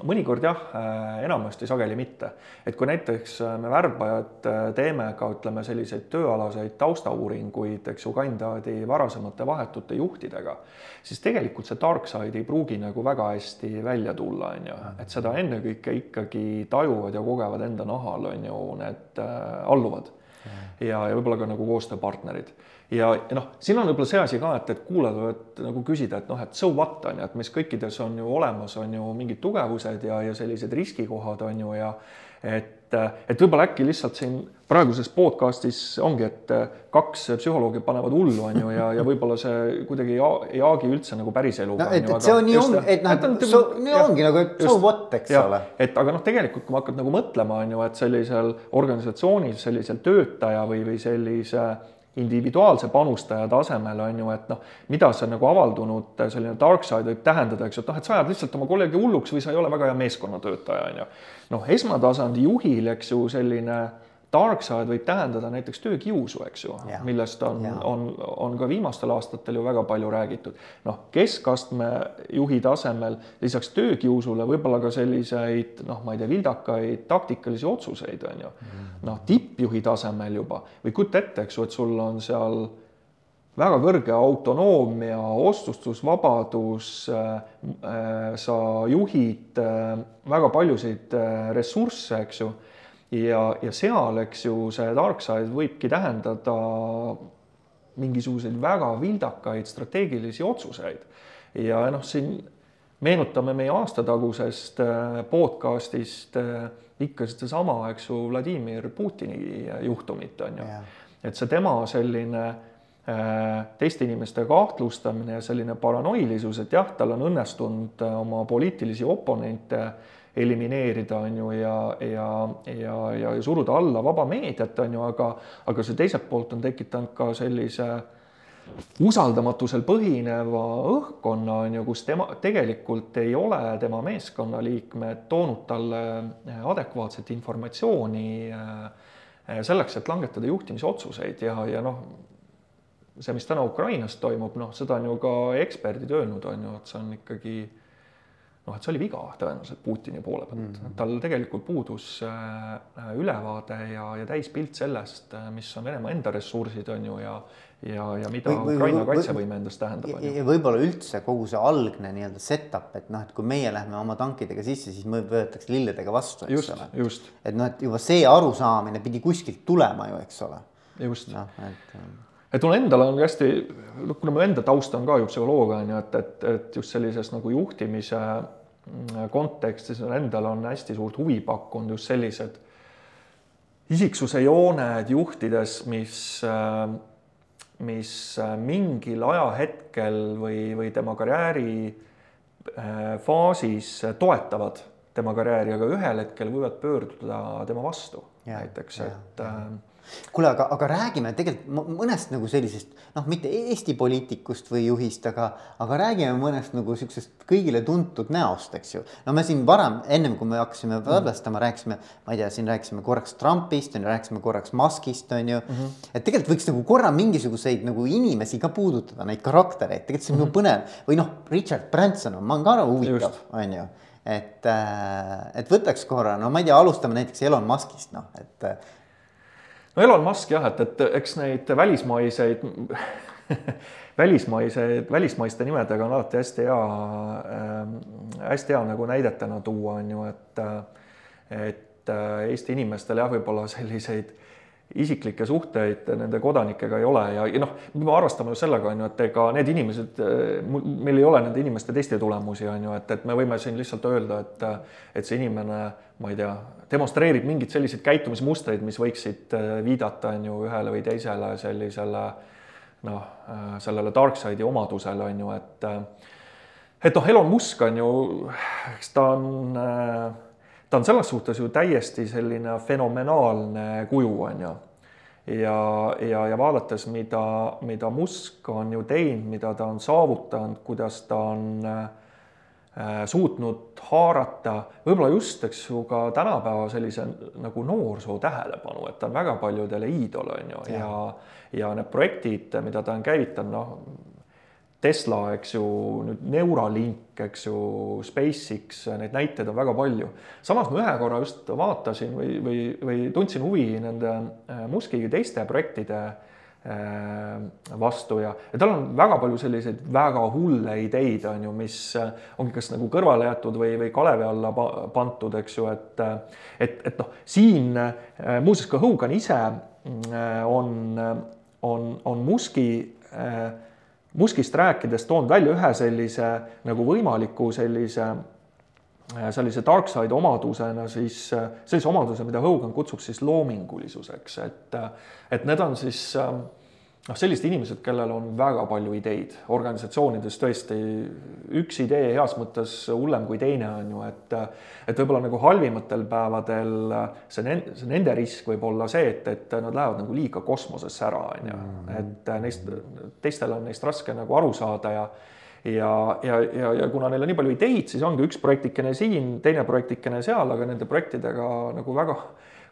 mõnikord jah äh,, enamasti sageli mitte. et kui näiteks äh, me värbajad äh, teeme ka ütleme selliseid tööalaseid taustauuringuid, eks ju, kandidaadi varasemate vahetute juhtidega, siis tegelikult see dark side ei pruugi nagu väga hästi välja tulla, on ju, et seda ennekõike ikkagi tajuvad ja kogevad enda nahal, on ju, need alluvad. Ja, ja võib-olla ka nagu koostööpartnerid ja, ja noh, siin on võib-olla see asi ka, et, et kuulajad võivad nagu küsida, et noh, et so what on ju, et mis kõikides on ju olemas, on ju mingid tugevused ja, ja sellised riskikohad on ju ja et, et võib-olla äkki lihtsalt siin praeguses podcast'is ongi, et kaks psühholoogi panevad hullu, on ju, ja, ja võib-olla see kuidagi ei, haagi üldse nagu päris eluga. no et, et see on nii ongi, et noh, et so, nii ongi nagu, et so what, eks ja, ole. et aga noh, tegelikult kui hakkad nagu mõtlema, on ju, et sellisel organisatsioonil, sellisel töötaja või, või sellise individuaalse panustaja tasemel on ju, et noh, mida see nagu avaldunud selline dark side võib tähendada, eks ju, et noh, et sa ajad lihtsalt oma kolleegi hulluks või sa ei ole väga hea meeskonnatöötaja, on ju. noh, esmatasandi juhil, eks ju, selline dark side võib tähendada näiteks töökiusu, eks ju, millest on, on, on ka viimastel aastatel ju väga palju räägitud. noh, keskastme juhi tasemel lisaks töökiusule võib-olla ka selliseid noh, ma ei tea, vildakaid taktikalisi otsuseid, on ju. Mm. noh, tippjuhi tasemel juba või kujuta ette, eks ju, et sul on seal väga kõrge autonoomia, otsustusvabadus, äh, äh, sa juhid äh, väga paljusid ressursse, eks ju ja, ja seal, eks ju, see dark side võibki tähendada mingisuguseid väga vildakaid strateegilisi otsuseid. ja noh, siin meenutame meie aastatagusest äh, podcast'ist äh, ikka sedasama, eks ju, Vladimir Putini juhtumit on ju. et see tema selline äh, teiste inimeste kahtlustamine ja selline paranoilisus, et jah, tal on õnnestunud oma poliitilisi oponente elimineerida, on ju, ja, ja, ja, ja suruda alla vaba meediat, on ju, aga, aga see teiselt poolt on tekitanud ka sellise usaldamatusel põhineva õhkkonna, on ju, kus tema tegelikult ei ole tema meeskonnaliikmed toonud talle adekvaatset informatsiooni eh, selleks, et langetada juhtimisotsuseid ja, ja noh, see, mis täna Ukrainas toimub, noh, seda on ju ka eksperdid öelnud, on ju, et see on ikkagi noh, et see oli viga tõenäoliselt Putini poole pealt mm, -hmm. tal tegelikult puudus äh, ülevaade ja, ja täispilt sellest, äh, mis on Venemaa enda ressursid, on ju, ja ja, ja mida või, või, Ukraina kaitsevõime endast tähendab. ja, ja võib-olla üldse kogu see algne nii-öelda setup, et noh, et kui meie lähme oma tankidega sisse, siis me võetakse lilledega vastu, eks ole. et noh, et juba see arusaamine pidi kuskilt tulema ju, eks ole. just no,. Et, et mul endal on hästi, kuna mu enda taust on ka ju psühholoog on ju, et, et, et just sellises nagu juhtimise mm, kontekstis endal on hästi suurt huvi pakkunud just sellised isiksuse jooned juhtides, mis, mis mingil ajahetkel või, või tema karjääri faasis toetavad tema karjääri, aga ühel hetkel võivad pöörduda tema vastu ja, näiteks, et ja, ja kuule, aga, aga räägime tegelikult mõnest nagu sellisest noh, mitte Eesti poliitikust või juhist, aga, aga räägime mõnest nagu siuksest kõigile tuntud näost, eks ju. no me siin varem, ennem kui me hakkasime salvestama, rääkisime, ma ei tea, siin rääkisime korraks Trumpist, on ju, rääkisime korraks Muskist, on ju mm. -hmm. et tegelikult võiks nagu korra mingisuguseid nagu inimesi ka puudutada, neid karaktereid, tegelikult see on mm -hmm. nagu põnev või noh, Richard Branson on, ma olen ka huvitav, on ju et, äh, et võtaks korra, no ma ei tea, alustame näiteks Elon Muskist, noh, et no Elon Musk jah, et, et eks neid välismaiseid välismaiseid, välismaiste nimedega on alati hästi hea äh,, hästi hea nagu näidetena tuua, on ju, et et äh, Eesti inimestel jah, võib-olla selliseid isiklikke suhteid nende kodanikega ei ole ja, ja noh, me peame arvestama ju sellega, on ju, et ega need inimesed, meil ei ole nende inimeste testitulemusi, on ju, et, et me võime siin lihtsalt öelda, et et see inimene, ma ei tea, demonstreerib mingeid selliseid käitumismustreid, mis võiksid viidata, on ju, ühele või teisele sellisele noh, sellele dark side'i omadusele, on ju, et et noh, Elon Musk on ju, eks ta on ta on selles suhtes ju täiesti selline fenomenaalne kuju, on ju. ja, ja, ja vaadates, mida, mida Musk on ju teinud, mida ta on saavutanud, kuidas ta on äh, suutnud haarata võib-olla just, eks ju, ka tänapäeva sellise nagu noorsoo tähelepanu, et ta on väga paljudele iidol, on ju, ja, ja, ja need projektid, mida ta on käivitanud, noh Tesla, eks ju, nüüd Neuralink, eks ju, SpaceX, neid näiteid on väga palju. samas ma ühe korra just vaatasin või, või, või tundsin huvi nende äh, Muski teiste projektide äh, vastu ja, ja tal on väga palju selliseid väga hulle ideid, on ju, mis äh, ongi kas nagu kõrvale jäetud või, või kalevi alla pandud, eks ju, et et, et noh, siin muuseas ka Hogan ise on, on, on Muski äh, Muskist rääkides toon välja ühe sellise nagu võimaliku sellise äh, sellise dark side omadusena siis äh, sellise omaduse, mida Hogan kutsub siis loomingulisuseks, et äh, et need on siis noh, sellised inimesed, kellel on väga palju ideid, organisatsioonides tõesti üks idee heas mõttes hullem kui teine on ju, et et võib-olla nagu halvimatel päevadel see, see nende risk võib olla see, et, et nad lähevad nagu liiga kosmosesse ära, on ju, mm. et neist, teistel on neist raske nagu aru saada ja ja, ja, ja, ja kuna neil on nii palju ideid, siis ongi üks projektikene siin, teine projektikene seal, aga nende projektidega nagu väga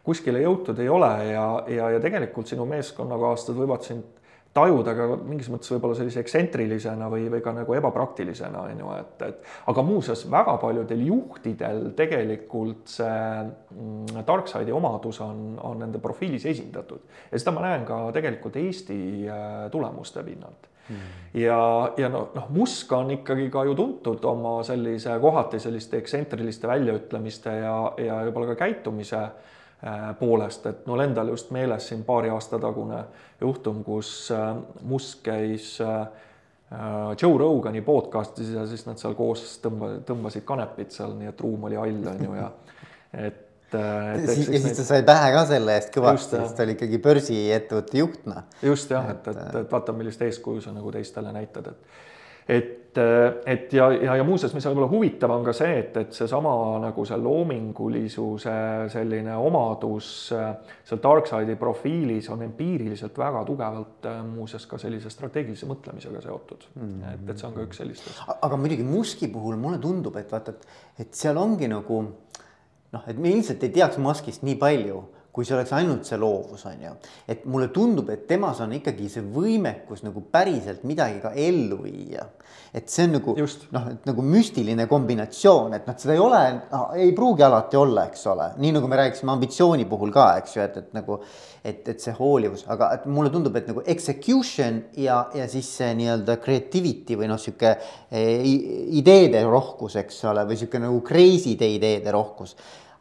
kuskile jõutud ei ole ja, ja, ja tegelikult sinu meeskonnakaaslased võivad sind tajuda ka mingis mõttes võib-olla sellise ekstsentrilisena või, või ka nagu ebapraktilisena, on ju, et, et aga muuseas, väga paljudel juhtidel tegelikult see mm, dark side'i omadus on, on nende profiilis esindatud. Ja seda ma näen ka tegelikult Eesti äh, tulemuste pinnalt mm. ja, ja noh, noh, Musk on ikkagi ka ju tuntud oma sellise kohati selliste ekstsentriliste väljaütlemiste ja, ja võib-olla ka käitumise äh, poolest, et mul endal just meeles siin paari aasta tagune juhtum, kus äh, Musk käis äh, Joe Rogani podcast'is ja siis nad seal koos tõmba, tõmbasid kanepit seal, nii et ruum oli hall, on ju, ja et et ja siis ta sai pähe ka selle eest kõvasti, sest ta oli ikkagi börsiettevõtte juht, noh. just jah, et, et, et vaata, millist eeskuju sa nagu teistele näitad, et et, et ja, ja, ja muuseas, mis on võib-olla huvitav, on ka see, et, et seesama nagu see loomingulisuse selline omadus seal Darkside'i profiilis on empiiriliselt väga tugevalt muuseas ka sellise strateegilise mõtlemisega seotud mm. -hmm. et, et see on ka üks sellistest. aga muidugi Muski puhul mulle tundub, et vaata, et, et seal ongi nagu noh, et me ilmselt ei teaks Muskist nii palju kui see oleks ainult see loovus, on ju. et mulle tundub, et temas on ikkagi see võimekus nagu päriselt midagi ka ellu viia. et see on nagu noh, et nagu müstiline kombinatsioon, et noh, seda ei ole no,, ei pruugi alati olla, eks ole, nii nagu me rääkisime ambitsiooni puhul ka, eks ju, et, et nagu. et, et see hoolivus, aga et mulle tundub, et nagu execution ja, ja siis see nii-öelda creativity või noh, sihuke e, ideede rohkus, eks ole, või sihuke nagu crazy ideede rohkus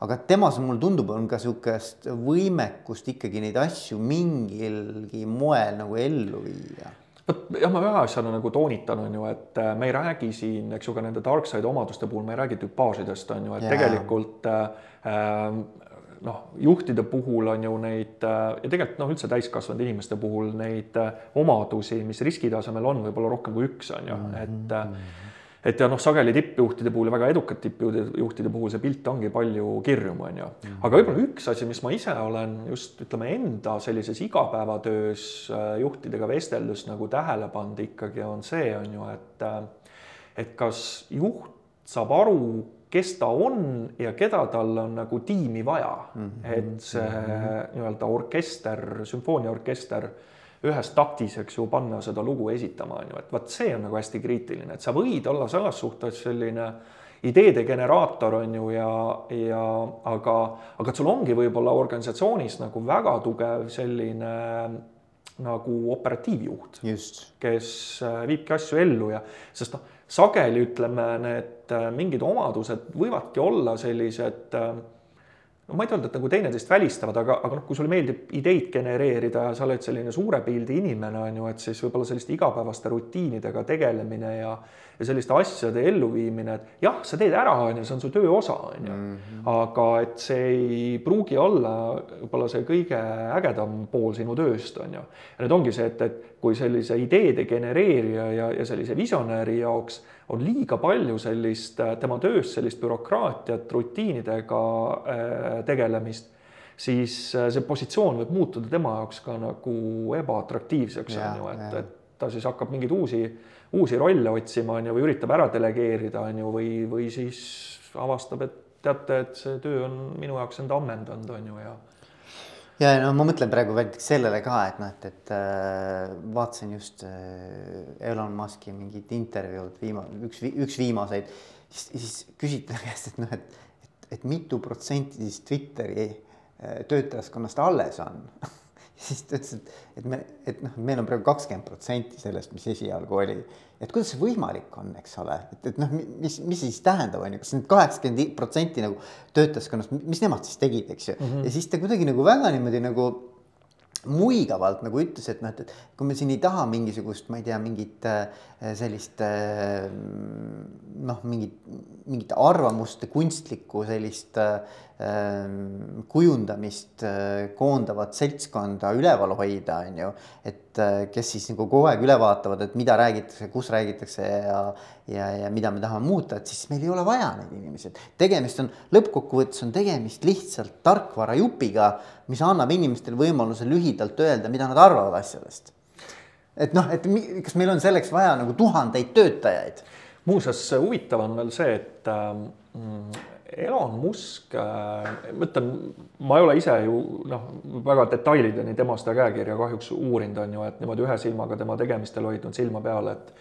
aga temas mulle tundub, on ka sihukest võimekust ikkagi neid asju mingilgi moel nagu ellu viia vot jah, ma ühe asjana nagu toonitan, on ju, et äh, me ei räägi siin, eks ju, ka nende darkside omaduste puhul, me ei räägi tüpaažidest, on ju, et yeah. tegelikult äh, noh, juhtide puhul on ju neid äh, ja tegelikult noh, üldse täiskasvanud inimeste puhul neid äh, omadusi, mis riskitasemel on, võib-olla rohkem kui üks, on ju, et mm-hmm et ja noh, sageli tippjuhtide puhul ja väga edukate tippjuhtide puhul see pilt ongi palju kirjum, on ju. Mhm. aga võib-olla üks asi, mis ma ise olen just ütleme enda sellises igapäevatöös äh, juhtidega vesteldes nagu tähele pannud ikkagi on see, on ju, et äh, et kas juht saab aru, kes ta on ja keda tal on nagu tiimi vaja mm, -hmm. et see mm -hmm. nii-öelda orkester, sümfooniaorkester ühes taktis, eks ju, panna seda lugu esitama, on ju, et vot see on nagu hästi kriitiline, et sa võid olla selles suhtes selline ideede generaator on ju ja, ja aga, aga sul ongi võib-olla organisatsioonis nagu väga tugev selline nagu operatiivjuht, kes äh, viibki asju ellu ja sest noh, sageli ütleme, need äh, mingid omadused võivadki olla sellised äh, no ma ei öelda, et nagu teineteist välistavad, aga, aga noh, kui sulle meeldib ideid genereerida ja sa oled selline suure pildi inimene, on ju, et siis võib-olla selliste igapäevaste rutiinidega tegelemine ja ja selliste asjade elluviimine, et jah, sa teed ära, on ju, see on su töö osa, on ju. Mhm. aga et see ei pruugi olla võib-olla see kõige ägedam pool sinu tööst, on ju. ja nüüd ongi see, et, et kui sellise ideede genereerija ja, ja sellise visionääri jaoks on liiga palju sellist äh, tema töös sellist bürokraatiat, rutiinidega äh, tegelemist, siis äh, see positsioon võib muutuda tema jaoks ka nagu ebaatraktiivseks, on ju, et, et ta siis hakkab mingeid uusi, uusi rolle otsima, on ju, või üritab ära delegeerida, on ju, või, või siis avastab, et teate, et see töö on minu jaoks end ammendanud, on ju, ja ja no ma mõtlen praegu näiteks sellele ka, et noh, et, et äh, vaatasin just äh, Elon Musk'i mingit intervjuud viima-, üks, üks viimaseid, siis, siis küsiti ta käest, et noh, et, et, et mitu protsenti siis Twitteri äh, töötajaskonnast alles on siis ta ütles, et, et me, et noh, meil on praegu kakskümmend protsenti sellest, mis esialgu oli. et kuidas see võimalik on, eks ole, et, et noh, mis, mis see siis tähendab, on ju, kas need kaheksakümmend protsenti nagu töötajaskonnast, mis nemad siis tegid, eks ju mm, -hmm. ja siis ta kuidagi nagu väga niimoodi nagu muigavalt nagu ütles, et noh, et, et kui me siin ei taha mingisugust, ma ei tea, mingit äh, sellist äh, noh, mingit, mingit arvamuste kunstlikku sellist äh, kujundamist äh, koondavat seltskonda üleval hoida, on ju. et äh, kes siis nagu kogu aeg üle vaatavad, et mida räägitakse, kus räägitakse ja, ja, ja mida me tahame muuta, et siis meil ei ole vaja neid inimesi. tegemist on, lõppkokkuvõttes on tegemist lihtsalt tarkvarajupiga, mis annab inimestele võimaluse lühidalt öelda, mida nad arvavad asjadest. et noh, et kas meil on selleks vaja nagu tuhandeid töötajaid? muuseas, huvitav on veel see, et ähm, Elon Musk, äh, ma ütlen, ma ei ole ise ju noh, väga detailideni tema seda käekirja kahjuks uurinud, on ju, et niimoodi ühe silmaga tema tegemistel hoidnud silma peal, et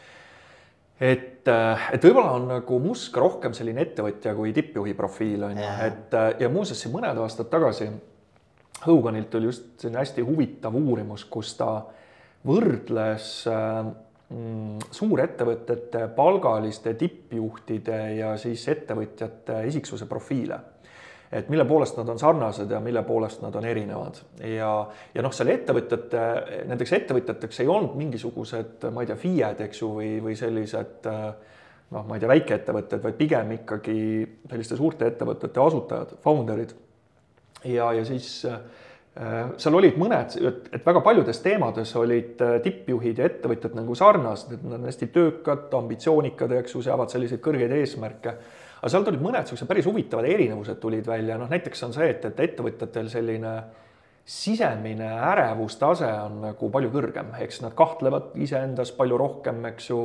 et, äh, et võib-olla on nagu Musk rohkem selline ettevõtja kui tippjuhi profiil on ju, et äh, ja muuseas siin mõned aastad tagasi Hoganilt tuli just selline hästi huvitav uurimus, kus ta võrdles äh, suurettevõtete palgaliste tippjuhtide ja siis ettevõtjate isiksuse profiile. et mille poolest nad on sarnased ja mille poolest nad on erinevad ja, ja noh, selle ettevõtjate, nendeks ettevõtjateks ei olnud mingisugused, ma ei tea, FIE-d, eks ju, või, või sellised noh, ma ei tea, väikeettevõtted, vaid pigem ikkagi selliste suurte ettevõtete asutajad, founder'id. ja, ja siis Äh, seal olid mõned, et väga paljudes teemades olid äh, tippjuhid ja ettevõtjad nagu sarnased, et nad on hästi töökad, ambitsioonikad, eks ju, seavad selliseid kõrgeid eesmärke. aga sealt olid mõned niisugused päris huvitavad erinevused tulid välja, noh näiteks on see, et, et ettevõtjatel selline äh, sisemine ärevustase on nagu palju kõrgem, eks nad kahtlevad iseendas palju rohkem, eks ju,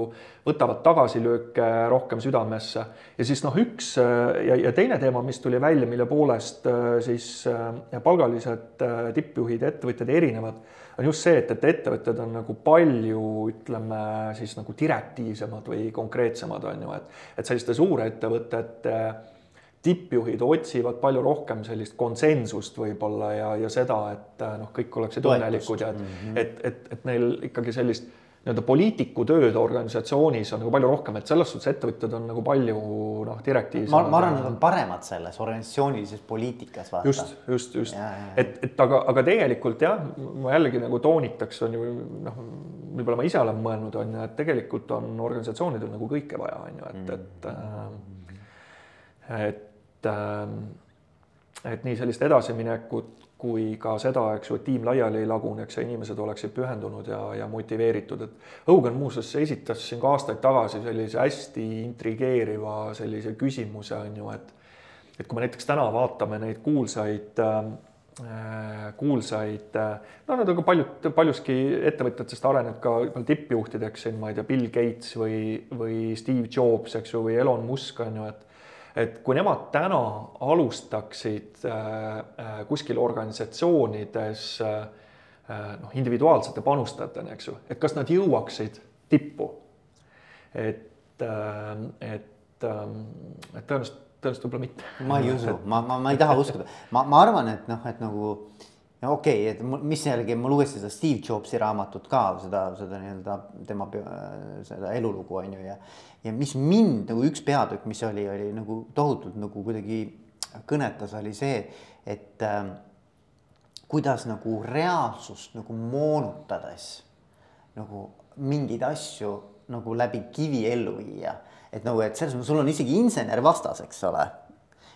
võtavad tagasilööke rohkem südamesse. ja siis noh, üks ja, ja teine teema, mis tuli välja, mille poolest äh, siis äh, palgalised äh, tippjuhid ja ettevõtjad erinevad, on just see, et, et ettevõtted on nagu palju, ütleme siis nagu direktiivsemad või konkreetsemad, on ju, et, et selliste suurettevõtete tippjuhid otsivad palju rohkem sellist konsensust võib-olla ja, ja seda, et noh, kõik oleksid õnnelikud ja et mm, -hmm. et, et, et neil ikkagi sellist nii-öelda poliitiku tööd organisatsioonis on nagu palju rohkem, et selles suhtes ettevõtjad on nagu palju noh, direktiivis. ma, ma arvan, nad on paremad selles organisatsioonilises poliitikas. just, just, just, et, et aga, aga tegelikult jah, ma jällegi nagu toonitaks, on ju noh, võib-olla ma ise olen mõelnud, on ju, et tegelikult on organisatsioonidel nagu kõike vaja, on ju, et, et äh, et äh, et nii sellist edasiminekut kui ka seda, eks ju, et tiim laiali ei laguneks ja inimesed oleksid pühendunud ja, ja motiveeritud, et Õugen muuseas esitas siin ka aastaid tagasi sellise hästi intrigeeriva sellise küsimuse on ju, et et kui me näiteks täna vaatame neid kuulsaid äh, kuulsaid, no nad on ka paljud, paljuski ettevõtjatest arenenud ka tippjuhtideks siin, ma ei tea, Bill Gates või, või Steve Jobs, eks ju, või Elon Musk on ju, et et kui nemad täna alustaksid äh, äh, kuskil organisatsioonides äh, noh, individuaalsete panustajatena, eks ju, et kas nad jõuaksid tippu. et, et, et tõenäoliselt, tõenäoliselt võib-olla mitte. ma ei usu, ma, ma, ma ei taha uskuda, ma, ma arvan, et noh, et nagu ja okei okay,, et mis jällegi ma lugesin seda Steve Jobsi raamatut ka seda, seda nii-öelda tema seda elulugu on ju ja. ja mis mind nagu üks peatükk, mis oli, oli nagu tohutult nagu kuidagi kõnetas, oli see, et äh, kuidas nagu reaalsust nagu moonutades nagu mingeid asju nagu läbi kivi ellu viia. et nagu, et selles mõttes sul on isegi insener vastas, eks ole,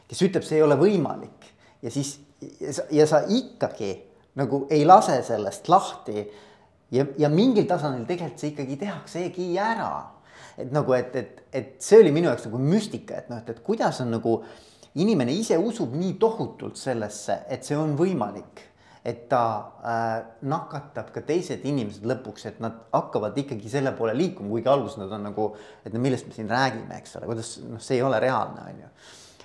kes ütleb, see ei ole võimalik ja siis ja sa, ikkagi nagu ei lase sellest lahti. ja, ja mingil tasandil tegelikult see ikkagi tehaksegi ära. et nagu, et, et, et see oli minu jaoks nagu müstika, et noh, et, et kuidas on nagu inimene ise usub nii tohutult sellesse, et see on võimalik et ta äh, nakatab ka teised inimesed lõpuks, et nad hakkavad ikkagi selle poole liikuma, kuigi alguses nad on nagu, et no millest me siin räägime, eks ole, kuidas noh, see ei ole reaalne, on ju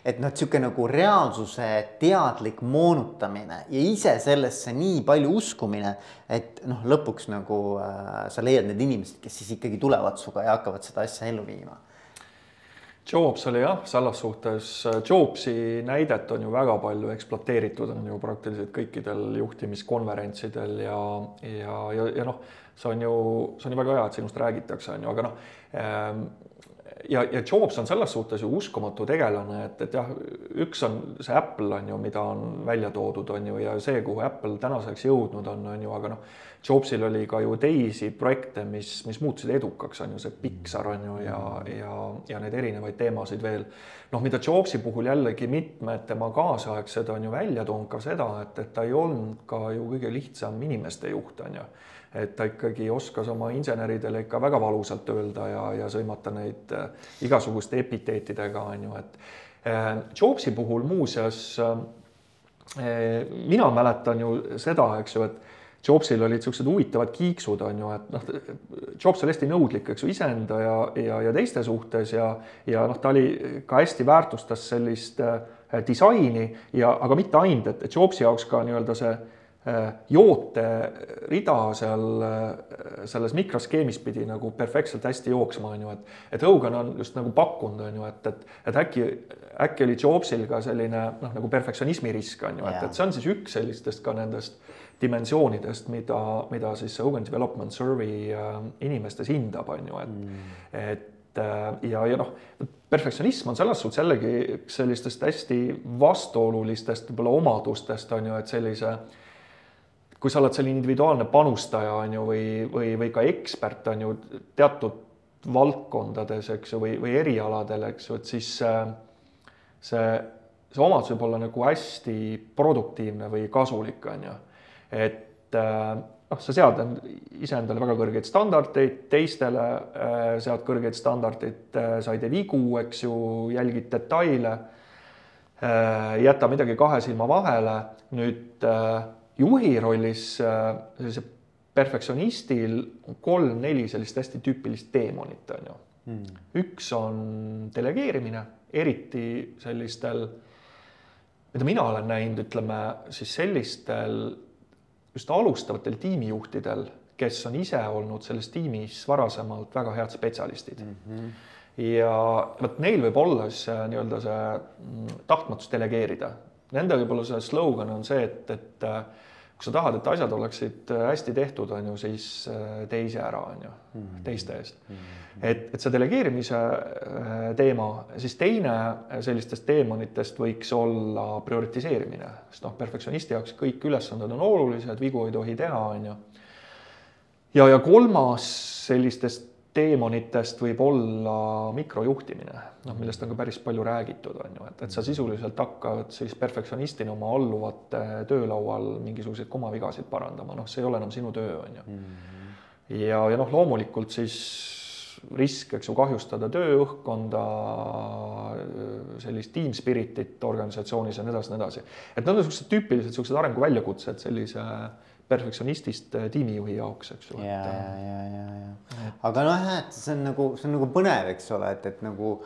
et noh, sihuke nagu reaalsuse teadlik moonutamine ja ise sellesse nii palju uskumine, et noh, lõpuks nagu äh, sa leiad need inimesed, kes siis ikkagi tulevad sinuga ja hakkavad seda asja ellu viima. Jobs oli jah, selles suhtes, äh, Jobsi näidet on ju väga palju ekspluateeritud, on ju praktiliselt kõikidel juhtimiskonverentsidel ja, ja, ja, ja noh, see on ju, see on ju väga hea, et sinust räägitakse, on ju, aga noh ähm, ja, ja Jobs on selles suhtes ju uskumatu tegelane, et, et jah, üks on see Apple on ju, mida on välja toodud, on ju, ja see, kuhu Apple tänaseks jõudnud on, on ju, aga noh, Jobsil oli ka ju teisi projekte, mis, mis muutusid edukaks, on ju see Pixar on ju ja, ja, ja neid erinevaid teemasid veel. noh, mida Jobsi puhul jällegi mitmed tema kaasaegsed on ju välja toonud ka seda, et, et ta ei olnud ka ju kõige lihtsam inimeste juht, on ju et ta ikkagi oskas oma inseneridele ikka väga valusalt öelda ja, ja sõimata neid äh, igasuguste epiteetidega, on ju, et äh, Jobsi puhul muuseas äh, mina mäletan ju seda, eks ju, et Jobsil olid niisugused huvitavad kiiksud, on ju, et noh, Jobs oli hästi nõudlik, eks ju, iseenda ja, ja, ja teiste suhtes ja, ja noh, ta oli ka hästi väärtustas sellist äh, disaini ja, aga mitte ainult, et, Jobsi jaoks ka nii-öelda see Äh, jooterida seal äh, selles mikroskeemis pidi nagu perfektselt hästi jooksma, on ju, et et Hogan on just nagu pakkunud, on ju, et, et, et äkki, äkki oli Jobsil ka selline noh, nagu perfektsionismi risk on ju, et, et see on siis üks sellistest ka nendest dimensioonidest, mida, mida siis Hogan Development Survey äh, inimestes hindab, on ju, et mm. et ja, ja noh, perfektsionism on selles suhtes jällegi sellistest hästi vastuolulistest võib-olla omadustest on ju, et sellise äh, kui sa oled selline individuaalne panustaja, on ju, või, või, või ka ekspert, on ju, teatud valdkondades, eks ju, või, või erialadel, eks ju, et siis see, see, see omadus võib olla nagu hästi produktiivne või kasulik, on ju. et äh, noh, sa sead iseendale väga kõrgeid standardeid, teistele äh, sead kõrgeid standardeid, äh, sa ei tee vigu, eks ju, jälgid detaile, jäta midagi kahe silma vahele, nüüd juhi rollis äh, sellise perfektsionistil on kolm-neli sellist hästi tüüpilist teemonit, on ju mm.. üks on delegeerimine, eriti sellistel, mida mina olen näinud, ütleme siis sellistel just alustavatel tiimijuhtidel, kes on ise olnud selles tiimis varasemalt väga head spetsialistid mm. -hmm. ja vot neil võib olla siis nii-öelda see mm, tahtmatus delegeerida. Nende võib-olla see slogan on see, et, et kui sa tahad, et asjad oleksid äh, hästi tehtud, on ju, siis tee ise ära, on ju, teiste eest mm. -hmm. et, et see delegeerimise teema, siis teine sellistest teemonitest võiks olla prioritiseerimine, sest noh, perfektsionisti jaoks kõik ülesanded on olulised, vigu ei tohi teha, on ju. ja, ja kolmas sellistest teemonitest võib olla mikrojuhtimine, noh, millest on ka päris palju räägitud, on ju, et, et sa sisuliselt hakkad siis perfektsionistina oma alluvate töölaual mingisuguseid komavigasid parandama, noh, see ei ole enam sinu töö, on ju. Mhm. ja, ja noh, loomulikult siis risk, eks ju, kahjustada tööõhkkonda, sellist team spirit'it organisatsioonis ja nii edasi, nii edasi. et need on niisugused tüüpilised niisugused arenguväljakutsed sellise äh, perfektsionistist äh, tiimijuhi jaoks, eks ju. ja, ja, ja, ja, ja. aga noh, jah, et see on nagu, see on nagu põnev, eks ole, et, et nagu,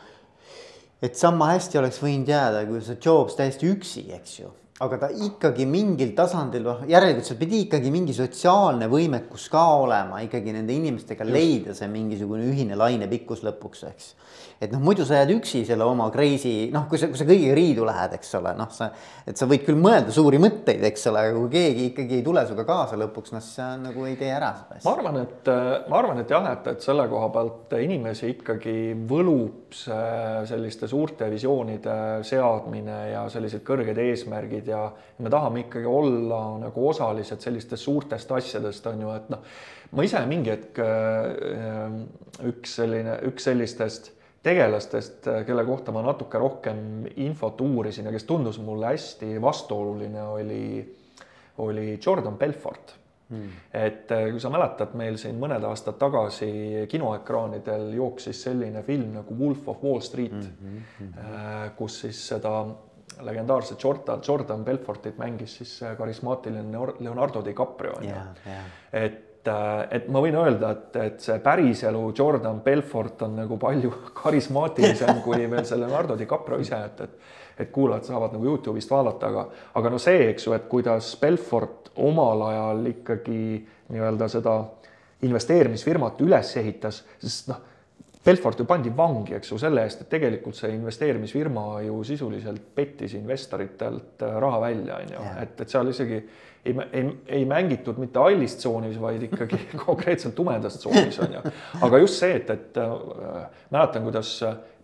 et sama hästi oleks võinud jääda, kui see Jobs täiesti üksi, eks ju aga ta ikkagi mingil tasandil, noh järelikult seal pidi ikkagi mingi sotsiaalne võimekus ka olema ikkagi nende inimestega Just. leida see mingisugune ühine lainepikkus lõpuks, eks et noh, muidu sa jääd üksi selle oma crazy, noh, kui sa, kui sa kõigiga riidu lähed, eks ole, noh, sa, et sa võid küll mõelda suuri mõtteid, eks ole, aga kui keegi ikkagi ei tule sinuga kaasa lõpuks, noh, siis sa nagu ei tee ära seda asja. ma arvan, et ma arvan, et jah, et, et selle koha pealt inimesi ikkagi võlub see selliste suurte visioonide seadmine ja sellised kõrged eesmärgid ja me tahame ikkagi olla nagu osalised sellistest suurtest asjadest on ju, et noh, ma ise mingi hetk üks selline, üks sellistest tegelastest, kelle kohta ma natuke rohkem infot uurisin ja kes tundus mulle hästi vastuoluline, oli, oli Jordan Belfort hmm.. et eh, kui sa mäletad, meil siin mõned aastad tagasi kinoekraanidel jooksis selline film nagu Wolf of Wall Street mm, -hmm. kus siis seda legendaarset Jordan, Jordan Belfortit mängis siis karismaatiline Leonardo DiCaprio on ju. et et, äh, et ma võin öelda, et, et see päriselu Jordan Belfort on nagu palju karismaatilisem kui veel see Leonardo DiCaprio ise, et, et et kuulajad saavad nagu Youtube'ist vaadata, aga, aga no see, eks ju, et kuidas Belfort omal ajal ikkagi nii-öelda seda investeerimisfirmat üles ehitas, sest noh, Belfort ju pandi vangi, eks ju, selle eest, et tegelikult see investeerimisfirma ju sisuliselt pettis investoritelt äh, raha välja, on ju, et, et seal isegi ei, ei, ei mängitud mitte hallis tsoonis, vaid ikkagi konkreetselt tumedas tsoonis on ju. aga just see, et, et äh, mäletan, kuidas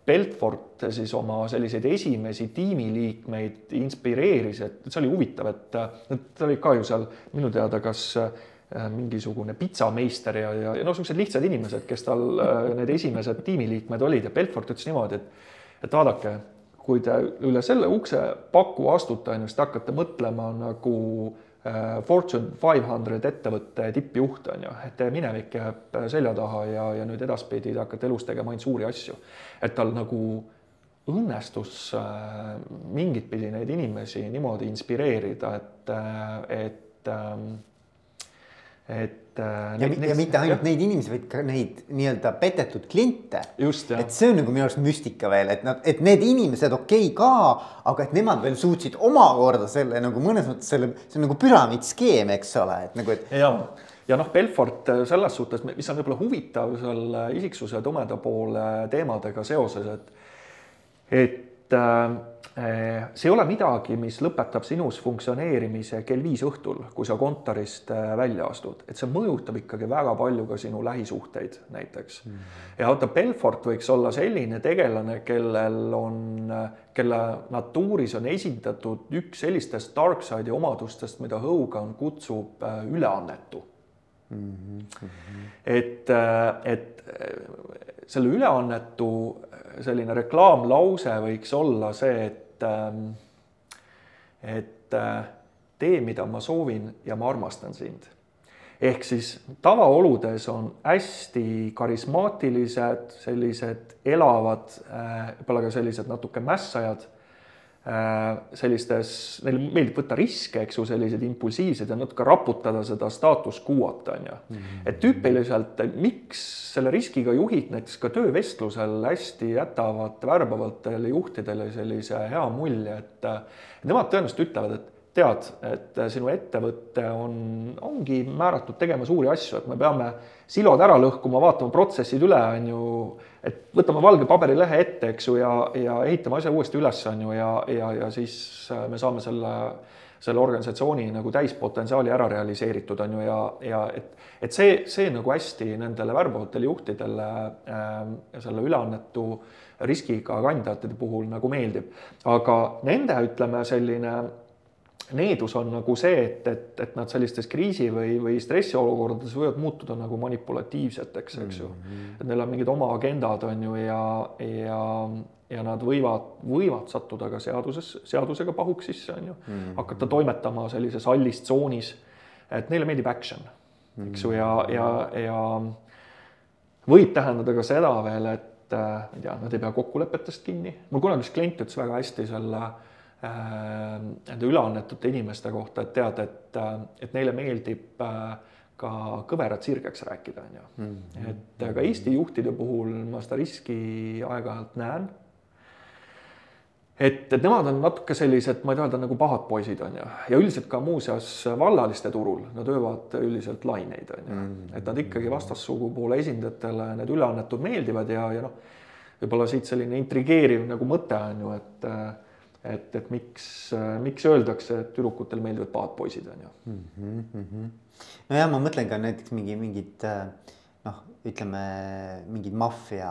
Belfort siis oma selliseid esimesi tiimiliikmeid inspireeris, et see oli huvitav, et ta oli ka ju seal minu teada, kas äh, mingisugune pitsameister ja, ja, ja noh, niisugused lihtsad inimesed, kes tal äh, need esimesed tiimiliikmed olid ja Belfort ütles niimoodi, et et vaadake, kui te üle selle ukse paku astute, on ju, siis te hakkate mõtlema nagu äh, Äh, Fortune five hundred ettevõtte tippjuht on ju, et minevik jääb selja taha ja, ja nüüd edaspidi te hakkate elus tegema ainult suuri asju. et tal nagu õnnestus äh, mingit pidi neid inimesi niimoodi inspireerida, et, äh, et, ähm, et et. ja, ja mitte ainult jah. neid inimesi, vaid ka neid nii-öelda petetud kliente. et see on nagu minu arust müstika veel, et nad, et need inimesed okei okay ka, aga et nemad veel suutsid omakorda selle nagu mõnes mõttes selle, see on nagu püramiidskeem, eks ole, et nagu, et. ja, ja noh, Belfort äh, selles suhtes, mis on võib-olla huvitav seal äh, isiksuse tumeda poole teemadega seoses, et, et äh, Eh, see ei ole midagi, mis lõpetab sinus funktsioneerimise kell viis õhtul, kui sa kontorist eh, välja astud, et see mõjutab ikkagi väga palju ka sinu lähisuhteid näiteks mm. -hmm. ja vaata, Belfort võiks olla selline tegelane, kellel on, kelle natuuris on esindatud üks sellistest dark side'i omadustest, mida Hogan kutsub üleannetu mm. -hmm. et, et selle üleannetu selline reklaamlause võiks olla see, et ähm, et äh, tee, mida ma soovin ja ma armastan sind. ehk siis tavaoludes on hästi karismaatilised, sellised elavad, äh, võib-olla ka sellised natuke mässajad sellistes, neile meeldib võtta riske, eks ju, selliseid impulsiivseid ja natuke raputada seda staatus quo'd on ju mm. -hmm. et tüüpiliselt, miks selle riskiga juhid näiteks ka töövestlusel hästi jätavad värbavatele juhtidele sellise hea mulje, et nemad tõenäoliselt ütlevad, et tead, et sinu ettevõte on, ongi määratud tegema suuri asju, et me peame silod ära lõhkuma, vaatama protsessid üle, on ju et võtame valge paberilehe ette, eks ju, ja, ja ehitame asja uuesti üles, on ju, ja, ja, ja siis äh, me saame selle, selle organisatsiooni nagu täispotentsiaali ära realiseeritud, on ju, ja, ja et, et see, see nagu hästi nendele värbavatele juhtidele äh, selle üleannetu riskiga kandidate puhul nagu meeldib. aga nende, ütleme, selline needus on nagu see, et, et, et nad sellistes kriisi või, või stressiolukordades võivad muutuda nagu manipulatiivseteks, eks ju mm. -hmm. et neil on mingid oma agendad, on ju, ja, ja, ja nad võivad, võivad sattuda ka seaduses, seadusega pahuks sisse, on ju mm. -hmm. hakata toimetama sellises hallis tsoonis. et neile meeldib action, eks ju, ja, ja, ja võib tähendada ka seda veel, et äh, ma ei tea, nad ei pea kokkulepetest kinni. mul kunagi üks klient ütles väga hästi selle Äh, nende üleannetute inimeste kohta, et tead, et, äh, et neile meeldib äh, ka kõverad sirgeks rääkida, on ju. Mhm. et ka Eesti juhtide puhul ma seda riski aeg-ajalt näen. et, et nemad on natuke sellised, ma ei taha öelda nagu pahad poisid, on ju, ja üldiselt ka muuseas vallaliste turul nad öövad üldiselt laineid, on ju, mhm. et nad ikkagi vastassugupoole esindajatele need üleannetud meeldivad ja, ja noh, võib-olla siit selline intrigeeriv nagu mõte on ju, et et, et miks, miks öeldakse, et tüdrukutel meeldivad pahad poisid, on ju mm. -hmm. nojah, ma mõtlen ka näiteks mingi mingid noh, ütleme mingid maffia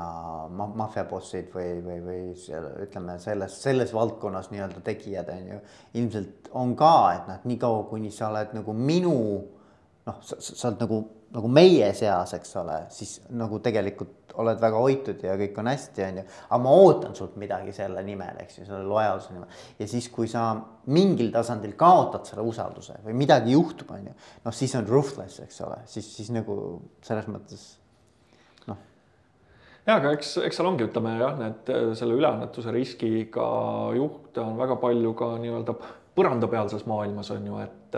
ma,, maffiabossid või, või, või seal ütleme selles, selles valdkonnas nii-öelda tegijad on ju. ilmselt on ka, et noh, niikaua kuni sa oled nagu minu noh, sa oled nagu, nagu meie seas, eks ole, siis nagu tegelikult oled väga hoitud ja kõik on hästi, on ju. aga ma ootan sult midagi selle nimel, eks ju, selle lojaalsuse nimel. ja siis, kui sa mingil tasandil kaotad selle usalduse või midagi juhtub, on ju. noh, siis on ruthless, eks ole, siis, siis nagu selles mõttes noh. ja, aga eks, eks seal ongi, ütleme jah, need selle üleannetuse riskiga juhte on väga palju ka nii-öelda põrandapealses maailmas on ju, et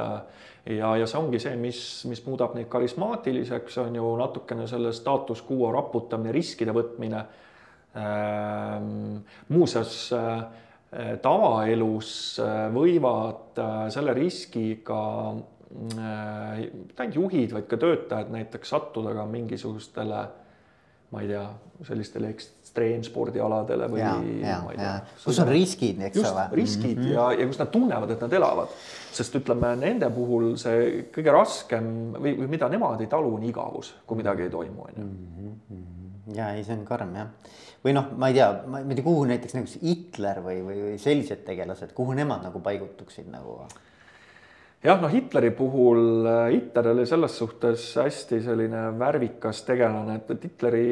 ja, ja see ongi see, mis, mis muudab neid karismaatiliseks, on ju natukene selle staatus quo raputamine, riskide võtmine ähm,. muuseas äh, tavaelus äh, võivad äh, selle riskiga äh, mitte ainult juhid, vaid ka töötajad näiteks sattuda ka mingisugustele ma ei tea, sellistele ekstreemspordialadele või ja, ja, ma ei tea. kus on riskid, eks just, ole. riskid mm -hmm. ja, ja kus nad tunnevad, et nad elavad. sest ütleme, nende puhul see kõige raskem või, või mida nemad ei talu, on igavus, kui midagi ei toimu, on ju. Mhm, mhm. ja ei, see on karm jah. või noh, ma ei tea, ma ei tea, kuhu näiteks nagu Hitler või, või, või sellised tegelased, kuhu nemad nagu paigutuksid nagu jah, noh, Hitleri puhul, äh, Hitler oli selles suhtes hästi selline värvikas tegelane, et, et Hitleri,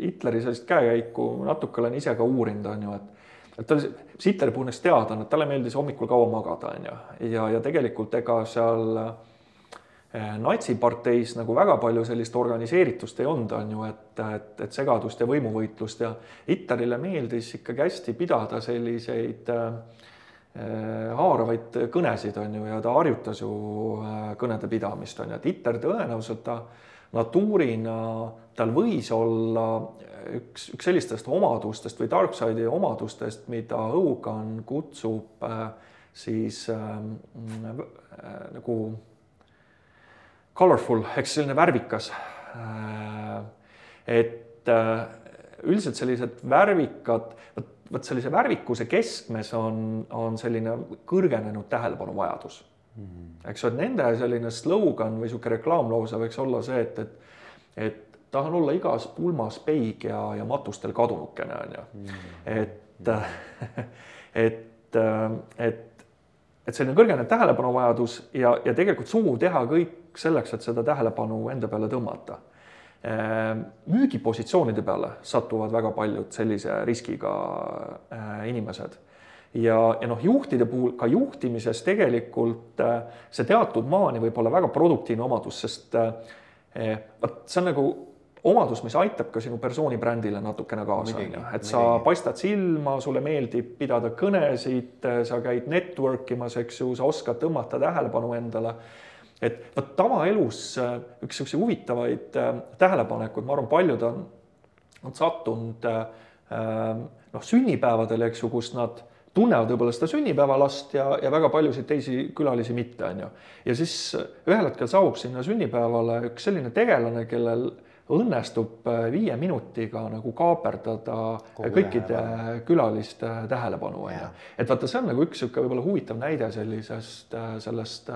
Hitleri sellist käekäiku natuke olen ise ka uurinud, on ju, et et tal, Hitleri puhul näiteks teada on, et talle meeldis hommikul kaua magada, on ju, ja, ja tegelikult ega seal äh, natsiparteis nagu väga palju sellist organiseeritust ei olnud, on ju, et, et, et segadust ja võimuvõitlust ja Hitlerile meeldis ikkagi hästi pidada selliseid Äh, haaravaid kõnesid, on ju, ja ta harjutas ju äh, kõnede pidamist, on ju, et Hitler tõenäoliselt ta natuurina, tal võis olla üks, üks sellistest omadustest või Darkside'i omadustest, mida Hogan kutsub äh, siis äh, äh, nagu colorful ehk selline värvikas äh,. et äh, üldiselt sellised värvikad, vot sellise värvikuse keskmes on, on selline kõrgenenud tähelepanuvajadus mm. -hmm. eks et nende selline slogan või niisugune reklaamlause võiks olla see, et, et, et tahan olla igas pulmas peig ja, ja matustel kadunukene, on ju mm. -hmm. et, et, et, et selline kõrgenenud tähelepanuvajadus ja, ja tegelikult soov teha kõik selleks, et seda tähelepanu enda peale tõmmata müügipositsioonide peale satuvad väga paljud sellise riskiga äh, inimesed. Ja, ja noh, juhtide puhul ka juhtimises tegelikult äh, see teatud maani võib olla väga produktiivne omadus, sest vot see on nagu omadus, mis aitab ka sinu persooni brändile natukene kaasa, on ju, et sa midagi. paistad silma, sulle meeldib pidada kõnesid, sa käid network imas, eks ju, sa oskad tõmmata tähelepanu endale et vot tavaelus äh, üks niisuguseid huvitavaid äh, tähelepanekuid, ma arvan, paljud on, on sattunud äh, noh, sünnipäevadele, eks ju, kus nad tunnevad võib-olla seda sünnipäevalast ja, ja väga paljusid teisi külalisi mitte, on ju. ja siis ühel hetkel saabub sinna sünnipäevale üks selline tegelane, kellel õnnestub viie minutiga nagu kaaperdada Kogu kõikide tähelepanu. külaliste tähelepanu, on ju. Et vaata, see on nagu üks niisugune võib-olla huvitav näide sellisest, äh, sellest,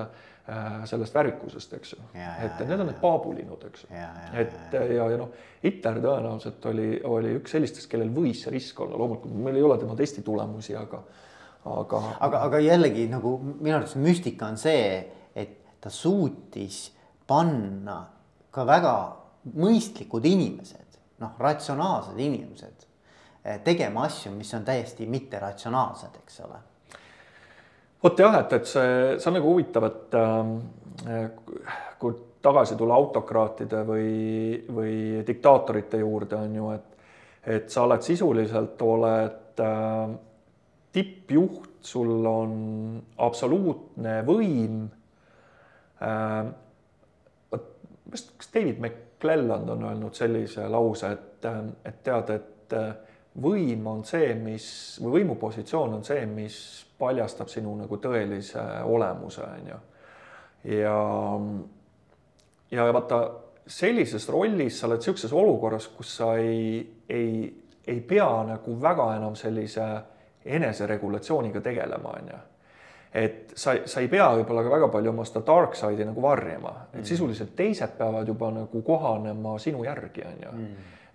sellest värvikusest, eks ju. Et need on need paabulinnud, eks ju. Et ja, ja noh, Hitler tõenäoliselt oli, oli üks sellistest, kellel võis see risk olla, loomulikult meil ei ole tema testi tulemusi, aga, aga. aga, aga jällegi nagu minu arvates müstika on see, et ta suutis panna ka väga mõistlikud inimesed, noh, ratsionaalsed inimesed eh, tegema asju, mis on täiesti mitteratsionaalsed, eks ole. Vot jah, et, et see, see on nagu huvitav, et äh, kui tagasi tulla autokraatide või, või diktaatorite juurde, on ju, et et sa oled sisuliselt, oled äh, tippjuht, sul on absoluutne võim äh,. vot, kas David McClelland on öelnud sellise lause, et, et tead, et äh, võim on see, mis või võimupositsioon on see, mis paljastab sinu nagu tõelise olemuse, on ju. ja, ja vaata sellises rollis sa oled niisuguses olukorras, kus sa ei, ei, ei pea nagu väga enam sellise eneseregulatsiooniga tegelema, on ju. et sa, sa ei pea võib-olla ka väga palju oma seda dark side'i nagu varjama, et sisuliselt teised peavad juba nagu kohanema sinu järgi, on ju.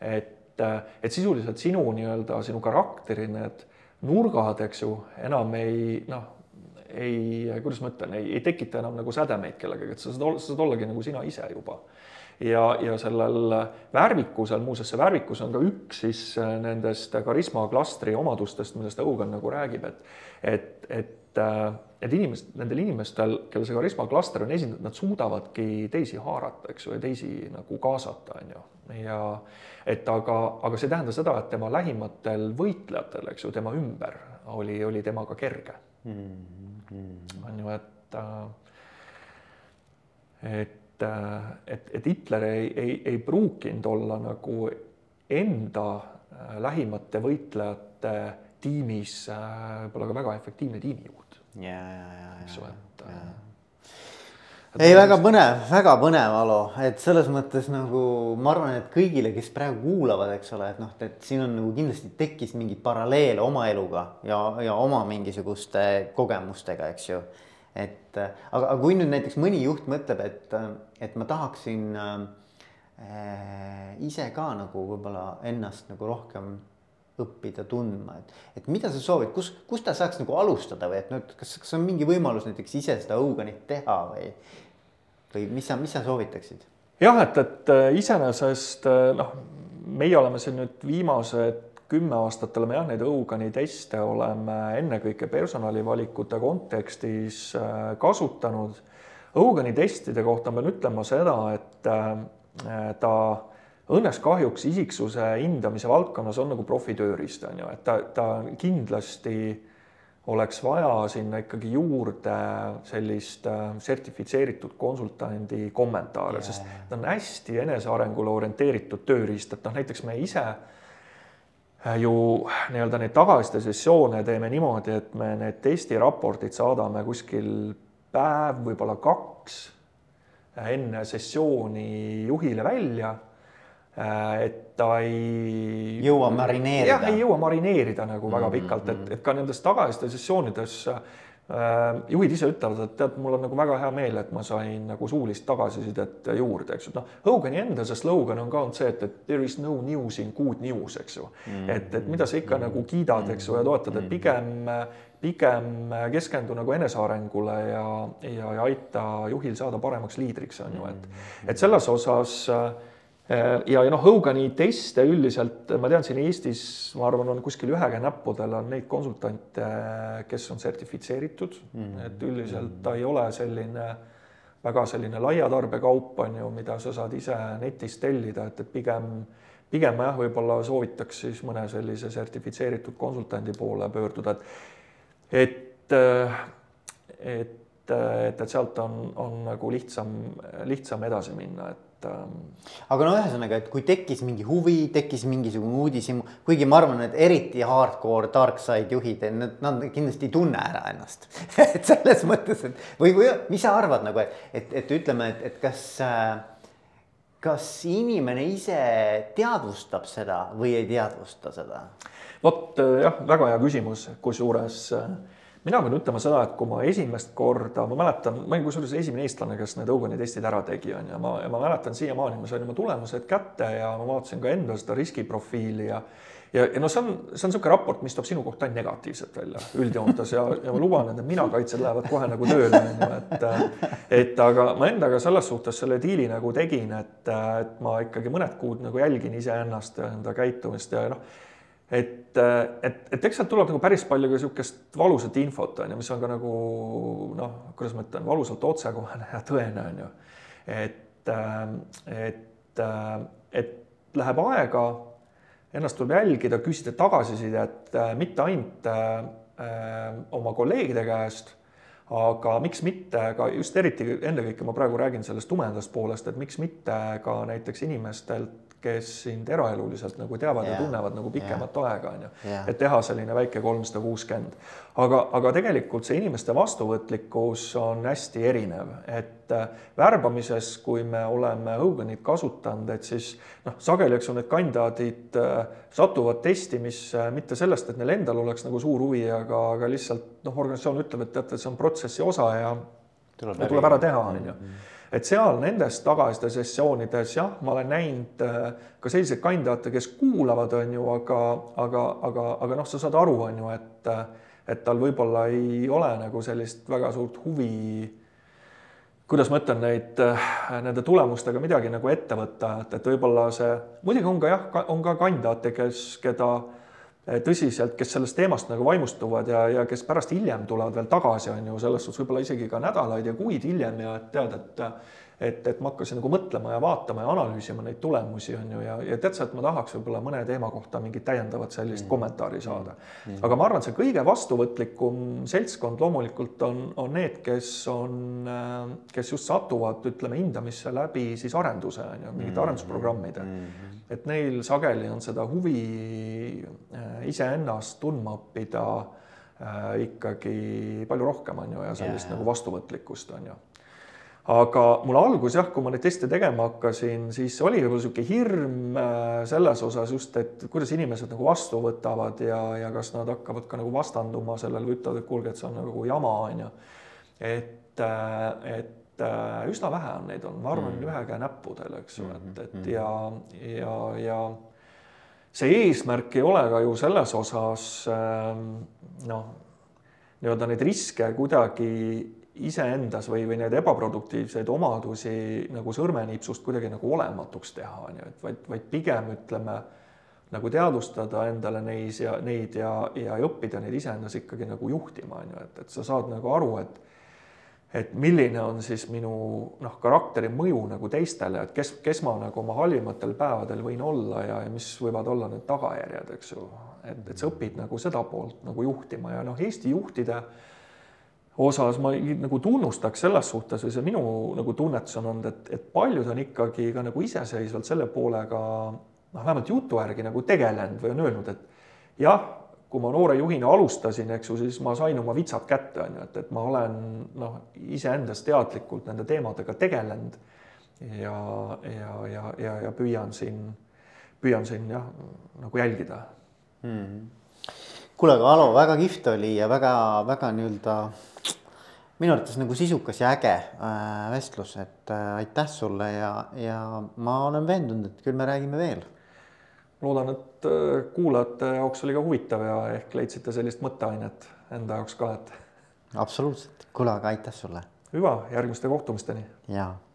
et, et sisuliselt sinu nii-öelda, sinu karakteri need nurgad, eks ju, enam ei noh, ei, kuidas ma ütlen, ei, ei tekita enam nagu sädemeid kellegagi, et sa saad, sa saad ollagi nagu sina ise juba ja, ja sellel värvikusel, muuseas, see värvikus on ka üks siis nendest karisma klastri omadustest, millest Õugan nagu räägib, et et, et et inimesed, nendel inimestel, kellel see karisma klaster on esindatud, nad suudavadki teisi haarata, eks ju, ja teisi nagu kaasata, on ju. ja et aga, aga see ei tähenda seda, et tema lähimatel võitlejatel, eks ju, tema ümber oli, oli temaga kerge mm. on ju, et et et, et Hitler ei, ei, ei pruukinud olla nagu enda lähimate võitlejate tiimis võib-olla ka väga efektiivne tiimijuht. ja, ja, ja, eks ju, et. Ei, väga põnev, väga põnev, Alo, et selles mõttes nagu ma arvan, et kõigile, kes praegu kuulavad, eks ole, et noh, et siin on nagu kindlasti tekkis mingeid paralleele oma eluga ja, ja oma mingisuguste kogemustega, eks ju. Et aga, aga kui nüüd näiteks mõni juht mõtleb, et, et ma tahaksin äh, ise ka nagu võib-olla ennast nagu rohkem õppida tundma, et, et mida sa soovid, kus, kus ta saaks nagu alustada või et nüüd, kas, kas on mingi võimalus näiteks ise seda õuganit teha või, või mis sa, mis sa soovitaksid? jah, et, et iseenesest noh, meie oleme siin nüüd viimased kümme aastat oleme jah, neid Õugani teste oleme ennekõike personalivalikute kontekstis kasutanud. Õugani testide kohta ma pean ütlema seda, et ta õnneks kahjuks isiksuse hindamise valdkonnas on nagu profitööriist, on ju, et ta, ta kindlasti oleks vaja sinna ikkagi juurde sellist sertifitseeritud konsultandi kommentaare sest ta on hästi enesearengule orienteeritud tööriist, et noh, näiteks me ise ju nii-öelda neid tagasiside sessioone teeme niimoodi, et me need testiraportid saadame kuskil päev, võib-olla kaks enne sessiooni juhile välja et ta ei jõua marineerida. jah, ei jõua marineerida nagu väga pikalt, et, et ka nendes tagasiside sessioonides äh, juhid ise ütlevad, et tead, mul on nagu väga hea meel, et ma sain nagu suulist tagasisidet juurde, eks ju, noh, Hogani enda see slogan on ka olnud see, et, et there is no news in good news, eks ju mm. -hmm. et, et mida sa ikka mm -hmm. nagu kiidad, eks ju, ja toetad, et pigem pigem keskendu nagu enesearengule ja, ja, ja aita juhil saada paremaks liidriks, on ju, et, et selles osas äh, ja, ja noh, Hogani teste üldiselt ma tean siin Eestis, ma arvan, on kuskil ühe käe näppudel on neid konsultante, kes on sertifitseeritud. Mm, -hmm. et üldiselt ta ei ole selline väga selline laia tarbekaup on ju, mida sa saad ise netist tellida, et, et pigem pigem jah, võib-olla soovitaks siis mõne sellise sertifitseeritud konsultandi poole pöörduda, et et, et, et, et sealt on, on nagu lihtsam, lihtsam edasi minna, et aga no ühesõnaga, et kui tekkis mingi huvi, tekkis mingisugune uudishimu, kuigi ma arvan, et eriti hardcore dark side juhid, nad, nad kindlasti ei tunne ära ennast et selles mõttes, et või, või mis sa arvad nagu, et, et, et ütleme, et, et kas äh, kas inimene ise teadvustab seda või ei teadvusta seda? vot äh, jah, väga hea küsimus, kusjuures äh, mina pean ütlema seda, et kui ma esimest korda, ma mäletan, ma olin kusjuures esimene eestlane, kes need Ogoni testid ära tegi, on ju, ma, ma mäletan siiamaani, ma sain oma tulemused kätte ja ma vaatasin ka enda seda riskiprofiili ja ja, ja noh, see on, see on niisugune raport, mis toob sinu kohta ainult negatiivset välja üldjoontes ja, ja ma luban, et need minakaitsed lähevad kohe nagu tööle, on ju, et et aga ma endaga selles suhtes selle diili nagu tegin, et, et ma ikkagi mõned kuud nagu jälgin iseennast ja enda käitumist ja noh, et, et, et eks sealt tuleb nagu päris palju ka niisugust valusat infot, on ju, mis on ka nagu noh, kuidas ma ütlen, valusalt otsekohene ja tõene, on ju. et, et, et läheb aega ennast tuleb jälgida, küsida tagasisidet mitte ainult äh, oma kolleegide käest, aga miks mitte ka just eriti ennekõike ma praegu räägin sellest tumedast poolest, et miks mitte ka näiteks inimestelt kes sind eraeluliselt nagu teavad yeah. ja tunnevad nagu pikemat yeah. aega, on ju yeah.. et teha selline väike kolmsada kuuskümmend. aga, aga tegelikult see inimeste vastuvõtlikkus on hästi erinev, et äh, värbamises, kui me oleme Hoganit kasutanud, et siis noh, sageli, eks ju, need kandidaadid äh, satuvad testimisse mitte sellest, et neil endal oleks nagu suur huvi, aga, aga lihtsalt noh, organisatsioon ütleb, et teate, see on protsessi osa ja tuleb, tuleb ära teha, on ju mm-hmm et seal nendes tagasiside sessioonides jah, ma olen näinud äh, ka selliseid kandidaate, kes kuulavad, on ju, aga, aga, aga, aga noh, sa saad aru, on ju, et, et tal võib-olla ei ole nagu sellist väga suurt huvi kuidas ma ütlen, neid, nende tulemustega midagi nagu ette võtta, et, et võib-olla see, muidugi on ka jah, on ka kandidaate, kes, keda tõsiselt, kes sellest teemast nagu vaimustuvad ja, ja kes pärast hiljem tulevad veel tagasi, on ju, selles suhtes võib-olla isegi ka nädalaid ja kuid hiljem ja et tead, et et, et ma hakkasin nagu mõtlema ja vaatama ja analüüsima neid tulemusi, on ju, ja, ja tead sa, et ma tahaks võib-olla mõne teema kohta mingit täiendavat sellist mm. kommentaari saada mm.. aga ma arvan, see kõige vastuvõtlikum seltskond loomulikult on, on need, kes on, kes just satuvad, ütleme, hindamisse läbi siis arenduse, on ju, mingite mm. arendusprogrammide mm. Et neil sageli on seda huvi äh, iseennast tundma õppida äh, ikkagi palju rohkem, on ju, ja sellist yeah. nagu vastuvõtlikkust, on ju aga mul algus jah, kui ma neid teste tegema hakkasin, siis oli võib-olla niisugune hirm äh, selles osas just, et kuidas inimesed nagu vastu võtavad ja, ja kas nad hakkavad ka nagu vastanduma sellele või ütlevad, et kuulge, et see on nagu jama, on ju. et, äh, et äh, üsna vähe on neid olnud, ma arvan mm., ühe käe näppudel, eks ju, et, et mm. ja, ja, ja see eesmärk ei ole ka ju selles osas ähm, noh, nii-öelda neid riske kuidagi iseendas või, või neid ebaproduktiivseid omadusi nagu sõrmenipsust kuidagi nagu olematuks teha, on ju, et vaid, vaid pigem ütleme nagu teadvustada endale neis ja neid ja, ja õppida neid iseendas ikkagi nagu juhtima, on ju, et, et sa saad nagu aru, et et milline on siis minu noh, karakteri mõju nagu teistele, et kes, kes ma nagu oma halvimatel päevadel võin olla ja, ja mis võivad olla need tagajärjed, eks ju. et, et sa õpid nagu seda poolt nagu juhtima ja noh, Eesti juhtide osas ma nagu tunnustaks selles suhtes või see minu nagu tunnetus on olnud, et, et paljud on ikkagi ka nagu iseseisvalt selle poolega noh, vähemalt jutu järgi nagu tegelenud või on öelnud, et jah, kui ma noore juhina alustasin, eks ju, siis ma sain oma vitsad kätte, on ju, et, et ma olen noh, iseendast teadlikult nende teemadega tegelenud. Ja, ja, ja, ja, ja püüan siin, püüan siin jah, nagu jälgida. Hmm.. kuule, aga Alo, väga kihvt oli ja väga-väga nii-öelda minu arvates nagu sisukas ja äge äh, vestlus, et äh, aitäh sulle ja, ja ma olen veendunud, et küll me räägime veel. loodan, et äh, kuulajate jaoks oli ka huvitav ja ehk leidsite sellist mõtteainet enda jaoks ka, et. absoluutselt, kuule, aga aitäh sulle. hüva, järgmiste kohtumisteni. jaa